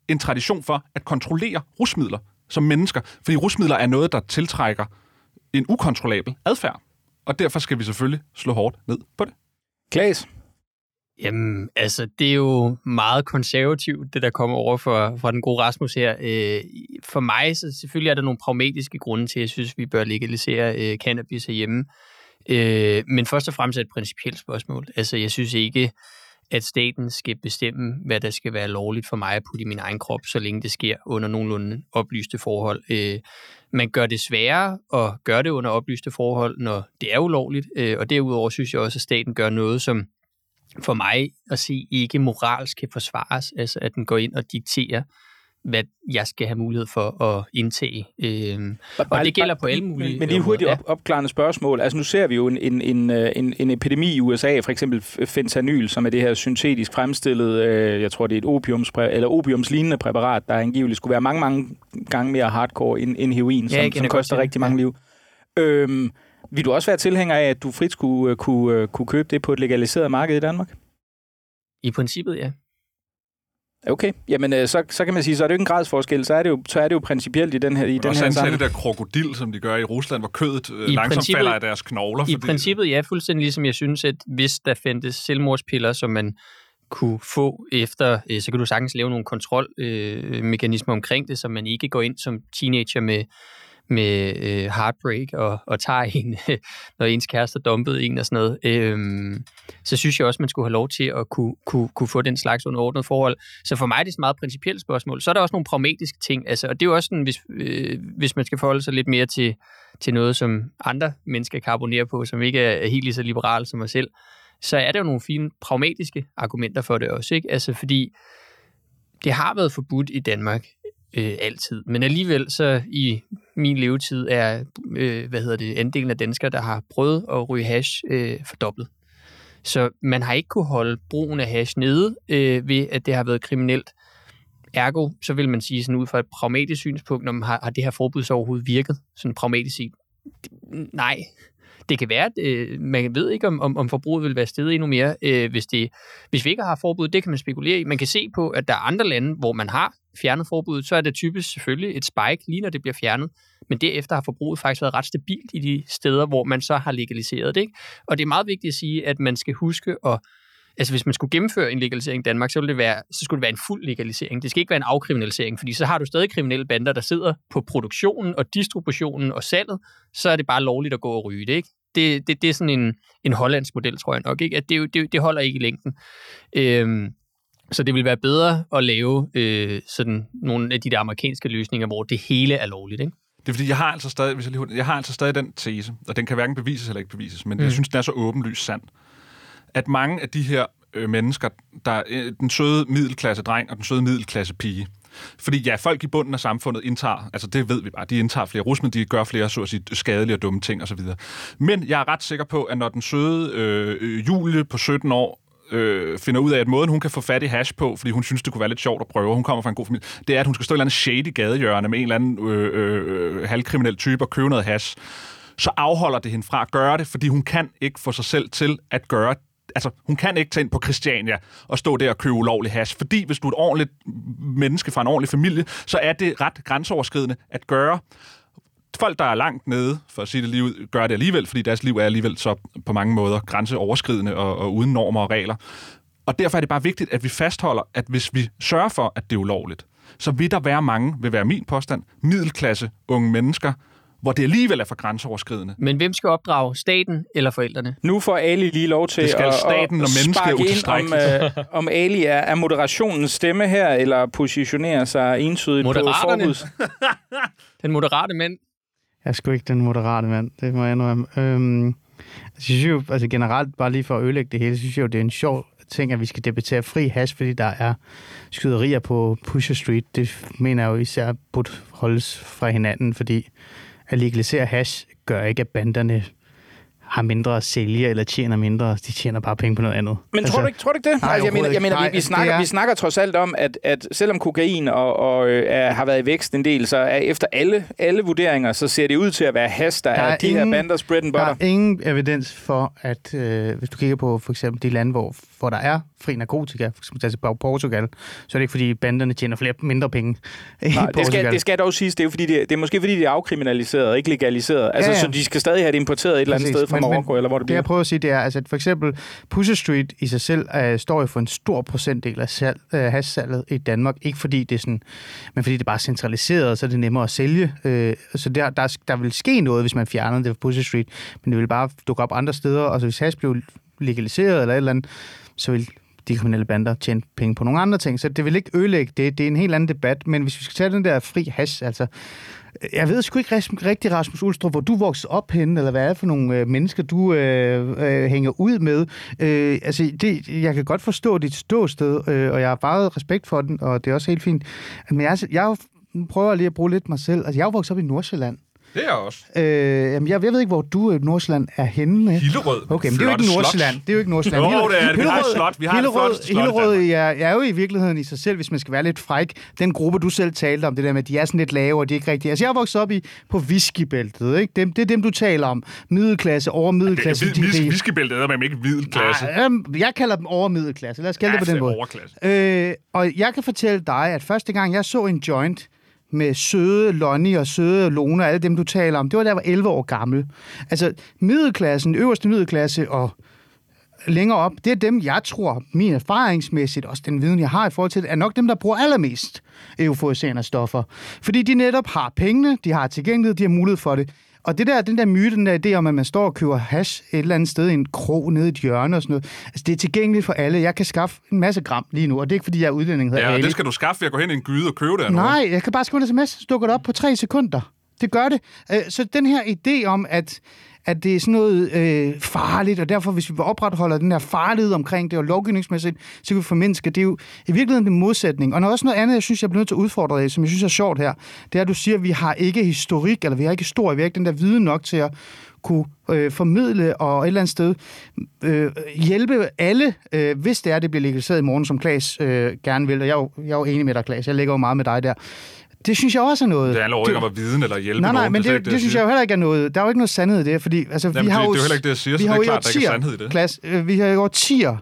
en tradition for at kontrollere rusmidler som mennesker, fordi rusmidler er noget, der tiltrækker en ukontrollabel adfærd. Og derfor skal vi selvfølgelig slå hårdt ned på det. Klaas? Jamen, altså, det er jo meget konservativt, det der kommer over fra, fra den gode Rasmus her. Øh, for mig, så selvfølgelig er der nogle pragmatiske grunde til, at jeg synes, vi bør legalisere øh, cannabis herhjemme. Øh, men først og fremmest er et principielt spørgsmål. Altså, jeg synes ikke, at staten skal bestemme, hvad der skal være lovligt for mig at putte i min egen krop, så længe det sker under nogenlunde oplyste forhold. Øh, man gør det sværere at gøre det under oplyste forhold, når det er ulovligt, øh, og derudover synes jeg også, at staten gør noget, som for mig at sige ikke moralsk kan forsvares, altså at den går ind og dikterer, hvad jeg skal have mulighed for at indtage. Øhm, og det gælder på alle mulige Men, er hurtigt op, opklarende spørgsmål. Altså nu ser vi jo en, en, en, øh, en, en epidemi i USA, for eksempel fentanyl, som er det her syntetisk fremstillet, øh, jeg tror det er et opiums, eller opiumslignende præparat, der angiveligt skulle være mange, mange gange mere hardcore end, end heroin, som, ja, som koster rigtig mange liv. Øhm, vil du også være tilhænger af, at du frit skulle kunne, kunne købe det på et legaliseret marked i Danmark? I princippet, ja. Okay, jamen øh, så, så kan man sige, så er det jo ikke en gradsforskel, så er det jo, så er det jo principielt i den her i den her sammenhæng. det der krokodil, som de gør i Rusland, hvor kødet øh, I langsomt falder af deres knogler. I fordi... princippet, ja, fuldstændig ligesom jeg synes, at hvis der fandtes selvmordspiller, som man kunne få efter, øh, så kan du sagtens lave nogle kontrolmekanismer øh, omkring det, så man ikke går ind som teenager med med øh, heartbreak og, og tager en, når ens kæreste er dumpet en og sådan noget, øh, så synes jeg også, man skulle have lov til at kunne, kunne, kunne få den slags underordnet forhold. Så for mig er det et meget principielt spørgsmål. Så er der også nogle pragmatiske ting, altså, og det er jo også sådan, hvis, øh, hvis man skal forholde sig lidt mere til, til noget, som andre mennesker kan abonnere på, som ikke er helt lige så liberal som mig selv, så er der jo nogle fine pragmatiske argumenter for det også, ikke? Altså fordi det har været forbudt i Danmark øh, altid. Men alligevel så i min levetid er, øh, hvad hedder det, andelen af danskere, der har prøvet at ryge hash, øh, fordoblet. Så man har ikke kunne holde brugen af hash nede øh, ved, at det har været kriminelt. Ergo, så vil man sige sådan ud fra et pragmatisk synspunkt, om har, har det her forbud så overhovedet virket, sådan pragmatisk set. Nej, det kan være, at øh, man ved ikke, om, om, om forbruget vil være steget endnu mere, øh, hvis, det, hvis vi ikke har forbud. Det kan man spekulere i. Man kan se på, at der er andre lande, hvor man har fjernet forbuddet, så er det typisk selvfølgelig et spike, lige når det bliver fjernet. Men derefter har forbruget faktisk været ret stabilt i de steder, hvor man så har legaliseret det. Ikke? Og det er meget vigtigt at sige, at man skal huske at altså hvis man skulle gennemføre en legalisering i Danmark, så, ville det være, så skulle det være en fuld legalisering. Det skal ikke være en afkriminalisering, fordi så har du stadig kriminelle bander, der sidder på produktionen og distributionen og salget, så er det bare lovligt at gå og ryge det, ikke? Det, det, det er sådan en, en hollandsk model, tror jeg nok, ikke? At det, det, det holder ikke i længden. Øhm, så det vil være bedre at lave øh, sådan nogle af de der amerikanske løsninger, hvor det hele er lovligt, ikke? Det er fordi, jeg har altså stadig, hvis jeg, lige, jeg har altså stadig den tese, og den kan hverken bevises eller ikke bevises, men mm. jeg synes, den er så åbenlyst sand, at mange af de her øh, mennesker, der øh, den søde middelklasse dreng og den søde middelklasse pige, fordi ja, folk i bunden af samfundet indtager, altså det ved vi bare, de indtager flere rusmidler, de gør flere så at sige, skadelige og dumme ting osv. Men jeg er ret sikker på, at når den søde øh, Julie på 17 år øh, finder ud af, at måden, hun kan få fat i hash på, fordi hun synes, det kunne være lidt sjovt at prøve, hun kommer fra en god familie, det er, at hun skal stå i en eller anden shady gadehjørne med en eller anden øh, øh, øh, halvkriminel type og købe noget hash så afholder det hende fra at gøre det, fordi hun kan ikke få sig selv til at gøre altså, hun kan ikke tage ind på Christiania og stå der og købe ulovlig hash, fordi hvis du er et ordentligt menneske fra en ordentlig familie, så er det ret grænseoverskridende at gøre. Folk, der er langt nede, for at sige det lige ud, gør det alligevel, fordi deres liv er alligevel så på mange måder grænseoverskridende og, og uden normer og regler. Og derfor er det bare vigtigt, at vi fastholder, at hvis vi sørger for, at det er ulovligt, så vil der være mange, vil være min påstand, middelklasse unge mennesker, hvor det alligevel er for grænseoverskridende. Men hvem skal opdrage? Staten eller forældrene? Nu får Ali lige lov til det skal at, staten at, og mennesket om, uh, om Ali er, er moderationens stemme her, eller positionerer sig entydigt på forbud. den moderate mand. Jeg er sgu ikke den moderate mand, det må jeg indrømme. Øhm, altså, jeg synes jo, altså generelt, bare lige for at ødelægge det hele, synes jeg jo, det er en sjov ting, at vi skal debattere fri hash, fordi der er skyderier på Pusher Street. Det mener jeg jo især burde holdes fra hinanden, fordi at legalisere hash gør ikke, at banderne har mindre at sælge eller tjener mindre. De tjener bare penge på noget andet. Men altså, tror, du ikke, tror du ikke det? Nej, altså, jeg mener, jeg mener nej, vi, vi, snakker, er... vi snakker trods alt om, at, at selvom kokain og, og øh, er, har været i vækst en del, så er efter alle, alle vurderinger, så ser det ud til at være has, der, der er, er de ingen, her banders bread and butter. Der er ingen evidens for, at øh, hvis du kigger på for eksempel de lande, hvor, hvor der er fri narkotika, for eksempel til Portugal, så er det ikke fordi banderne tjener flere mindre penge Nej, det skal, det skal dog siges, det er, fordi det, det er måske fordi, det er afkriminaliseret og ikke legaliseret. Altså, ja, ja. så de skal stadig have det importeret et eller andet sted fra Marokko, eller hvor det bliver. Det jeg prøver at sige, det er, altså, at for eksempel Pusher Street i sig selv uh, står jo for en stor procentdel af salg, uh, hashsalget i Danmark. Ikke fordi det er sådan, men fordi det er bare centraliseret, så er det nemmere at sælge. Uh, så der, der, der vil ske noget, hvis man fjerner det fra Pusher Street, men det vil bare dukke op andre steder, og så hvis hash blev legaliseret eller et eller andet, så vil de kriminelle bander tjene penge på nogle andre ting. Så det vil ikke ødelægge det. Det er en helt anden debat. Men hvis vi skal tage den der fri hash, altså... Jeg ved sgu ikke rigtig, Rasmus Ulstrup, hvor du voksede op henne, eller hvad er det for nogle øh, mennesker, du øh, øh, hænger ud med. Øh, altså, det, jeg kan godt forstå dit ståsted, øh, og jeg har meget respekt for den, og det er også helt fint. Men jeg, jeg prøver lige at bruge lidt mig selv. Altså, jeg er vokset op i Nordsjælland, det er også. Øh, jamen, jeg, jeg ved ikke, hvor du i Nordsjælland er henne. Hillerød. Okay, men det er jo ikke Nordsjælland. Det er jo ikke Nordsjælland. Jo, det er det. Vi har et slot. Vi har Hillerød, et Hillerød er, er jo i virkeligheden i sig selv, hvis man skal være lidt fræk. Den gruppe, du selv talte om, det der med, at de er sådan lidt lave, og de er ikke rigtige. Altså, jeg er vokset op i, på whiskybæltet, ikke? Det, det er dem, du taler om. Middelklasse, over middelklasse. Ja, vid, whiskybæltet er man ikke middelklasse. Nej, øhm, jeg kalder dem over middelklasse. Lad os kalde ja, det på den måde. Overklasse. Øh, og jeg kan fortælle dig, at første gang, jeg så en joint, med søde Lonnie og søde Lone og alle dem, du taler om, det var da jeg var 11 år gammel. Altså middelklassen, øverste middelklasse og længere op, det er dem, jeg tror, min erfaringsmæssigt, også den viden, jeg har i forhold til det, er nok dem, der bruger allermest euforiserende stoffer. Fordi de netop har pengene, de har tilgængelighed, de har mulighed for det. Og det der, den der myte, den der idé om, at man står og køber hash et eller andet sted i en krog nede i et hjørne og sådan noget, altså det er tilgængeligt for alle. Jeg kan skaffe en masse gram lige nu, og det er ikke, fordi jeg er udlænding. Ja, Ali. det skal du skaffe ved at gå hen i en gyde og købe det. eller Nej, jeg kan bare skrive en sms, så dukker det op på tre sekunder. Det gør det. Øh, Så den her idé om, at, at det er sådan noget øh, farligt, og derfor hvis vi opretholder den her farlighed omkring det, og lovgivningsmæssigt, så kan vi formindske, det er jo i virkeligheden en modsætning. Og der er også noget andet, jeg synes, jeg bliver nødt til at udfordre dig, som jeg synes er sjovt her, det er, at du siger, at vi har ikke historik, eller vi har ikke historie, vi har ikke den der viden nok til at kunne øh, formidle og et eller andet sted øh, hjælpe alle, øh, hvis det er, det bliver legaliseret i morgen, som Klaas øh, gerne vil. Og jeg er, jo, jeg er jo enig med dig, Klaas. Jeg lægger jo meget med dig der. Det synes jeg også er noget. Det handler jo ikke om at viden eller hjælpe Nej, nej, nogen. men er det, ikke, det, jeg synes jeg jo heller ikke er noget. Der er jo ikke noget sandhed i det, fordi altså, Jamen, vi har det- jo... det er jo heller ikke det, jeg siger, så vi det har er jo i klart, der ikke er sandhed i det. Klaas, øh, vi har jo årtier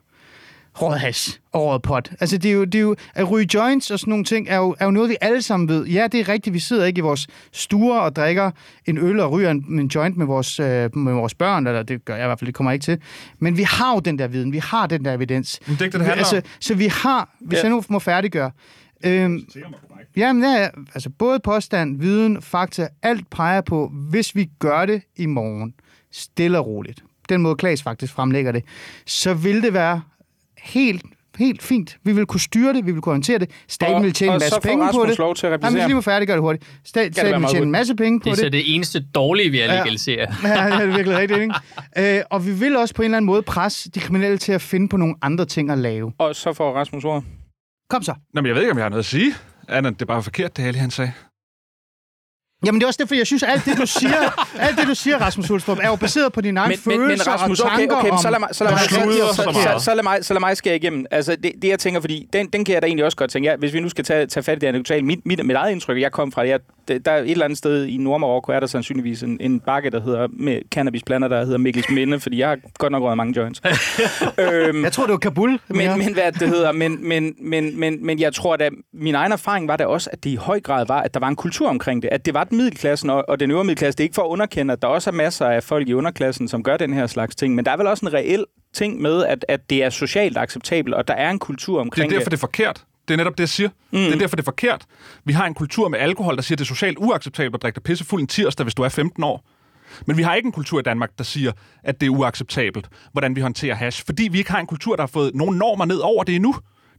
hash og røget pot. Altså, det er jo, det er jo, at ryge joints og sådan nogle ting er jo, er jo noget, vi alle sammen ved. Ja, det er rigtigt, vi sidder ikke i vores stuer og drikker en øl og ryger en, en joint med vores, øh, med vores børn, eller det gør jeg i hvert fald, det kommer jeg ikke til. Men vi har jo den der viden, vi har den der evidens. Men det er ikke det, det handler altså. Så vi har, hvis Ja. jeg nu må færdiggøre, øhm, Jamen, ja, ja, altså både påstand, viden, fakta, alt peger på, hvis vi gør det i morgen, stille og roligt, den måde Klaas faktisk fremlægger det, så vil det være helt, helt fint. Vi vil kunne styre det, vi vil kunne håndtere det. Staten Og- vil tjene og en masse så får penge på Rasmus det. lov til at Jamen, replicere. hvis lige må færdiggøre det hurtigt. Sta- være staten vil tjene en masse penge på Det er det. så det eneste dårlige ved at Ja. legalisere. Ja, det er virkelig rigtigt, ikke? Øh, og vi vil også på en eller anden måde presse de kriminelle til at finde på nogle andre ting at lave. Og så får Rasmus ord. Kom så. Nå, men jeg ved ikke, om jeg har noget at sige. Anna, det er bare forkert, det hele, han sagde. Jamen det er også derfor, jeg synes, at alt det, du siger, alt det, du siger, Rasmus Ulstrup, er jo baseret på dine egne Men, men, men følelser Rasmus, og okay, tanker okay, om... så lad mig, så lad mig, så, så, så lad mig, så lad mig skære igennem. Altså, det, det jeg tænker, fordi den, den kan jeg da egentlig også godt tænke, ja, hvis vi nu skal tage, tage fat i det anekdotale, mit, mit, mit eget indtryk, jeg kom fra, jeg, det- der er et eller andet sted i Nordmarokko, er der sandsynligvis en, en bakke, der hedder, med cannabisplanter, der hedder Mikkels Minde, fordi jeg har godt nok røget mange joints. øhm, Jeg tror, det var Kabul. mere. men, men hvad det hedder, men, men, men, men, men jeg tror, at min egen erfaring var da også, at det i høj grad var, at der var en kultur omkring det. At det var den middelklassen og, og den øvre middelklasse. Det er ikke for at underkende, at der også er masser af folk i underklassen, som gør den her slags ting. Men der er vel også en reel ting med, at, at det er socialt acceptabelt, og der er en kultur Det omkring er derfor, det er forkert. Det er netop det, jeg siger. Mm. Det er derfor, det er forkert. Vi har en kultur med alkohol, der siger, at det er socialt uacceptabelt at drikke dig pissefuld en tirsdag, hvis du er 15 år. Men vi har ikke en kultur i Danmark, der siger, at det er uacceptabelt, hvordan vi håndterer hash. Fordi vi ikke har en kultur, der har fået nogle normer ned over det endnu.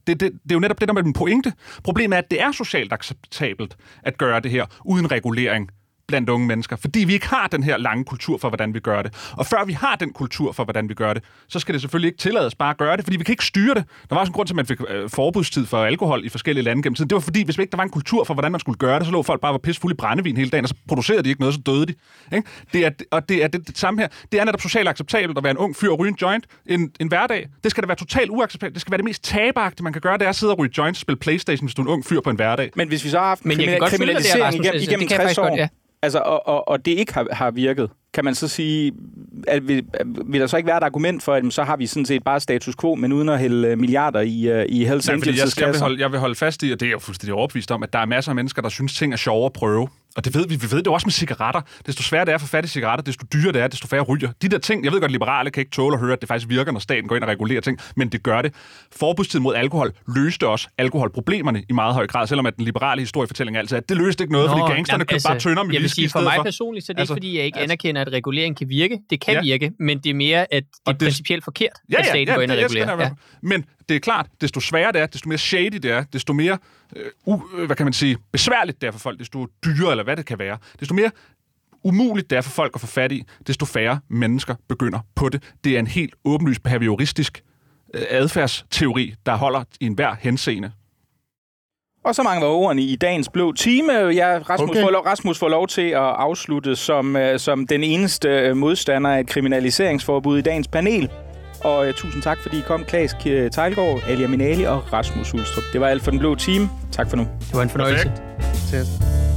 Det, det, det er jo netop det, der med den pointe. Problemet er, at det er socialt acceptabelt at gøre det her uden regulering blandt unge mennesker, fordi vi ikke har den her lange kultur for, hvordan vi gør det. Og før vi har den kultur for, hvordan vi gør det, så skal det selvfølgelig ikke tillades bare at gøre det, fordi vi kan ikke styre det. Der var også en grund til, at man fik øh, forbudstid for alkohol i forskellige lande gennem tiden. Det var fordi, hvis ikke der var en kultur for, hvordan man skulle gøre det, så lå folk bare og var pissfulde i brændevin hele dagen, og så producerede de ikke noget, så døde de. Ikke? Det er, og det er det, det, samme her. Det er netop socialt acceptabelt at være en ung fyr og ryge en joint en, en hverdag. Det skal da være totalt uacceptabelt. Det skal være det mest taberagtige, man kan gøre, det er at sidde og ryge joints og spille Playstation, hvis du er en ung fyr på en hverdag. Men hvis vi så har haft Men jeg kan godt kriminalisering igennem, igennem det kan jeg 60 faktisk år, godt, ja. Altså, og, og, og det ikke har, har virket, kan man så sige, at vil, vil der så ikke være et argument for, at så har vi sådan set bare status quo, men uden at hælde øh, milliarder i, uh, i Hells fordi jeg, Angels' jeg, vil holde, jeg vil holde fast i, og det er jeg jo fuldstændig overbevist om, at der er masser af mennesker, der synes, ting er sjovere at prøve. Og det ved vi. Vi ved det også med cigaretter. Desto sværere det er for fat i cigaretter, desto dyrere det er, desto færre ryger. De der ting, jeg ved godt, at liberale kan ikke tåle at høre, at det faktisk virker, når staten går ind og regulerer ting, men det gør det. Forbudstid mod alkohol løste også alkoholproblemerne i meget høj grad, selvom at den liberale historiefortælling altid er, at det løste ikke noget, Nå, fordi gangsterne købte bare tønder med Jeg vil sige, for mig for. personligt, så er det Altså, ikke, fordi jeg ikke altså- anerkender, at regulering kan virke. Det kan Ja. virke, men det er mere, at det er det- principielt forkert, Ja, at ja, staten ja, går ind og regulerer. nok- Men det er klart, desto sværere det er, desto mere shady det er, desto mere, øh, u, øh, hvad kan man sige, besværligt det er for folk, desto dyrere, eller hvad det kan være, desto mere umuligt det er for folk at få fat i, desto færre mennesker begynder på det. Det er en helt åbenlyst behavioristisk øh, adfærdsteori, der holder i enhver henseende. Og så mange var ordene i dagens blå time. Ja, Rasmus, Okay. får, lov, Rasmus får lov til at afslutte som, uh, som den eneste øh, modstander af et kriminaliseringsforbud i dagens panel. Og uh, tusind tak, fordi I kom, Klaas Tejlgaard, Alia Minali og Rasmus Ulstrup. Det var alt for den blå time. Tak for nu. Det var en fornøjelse. Perfekt.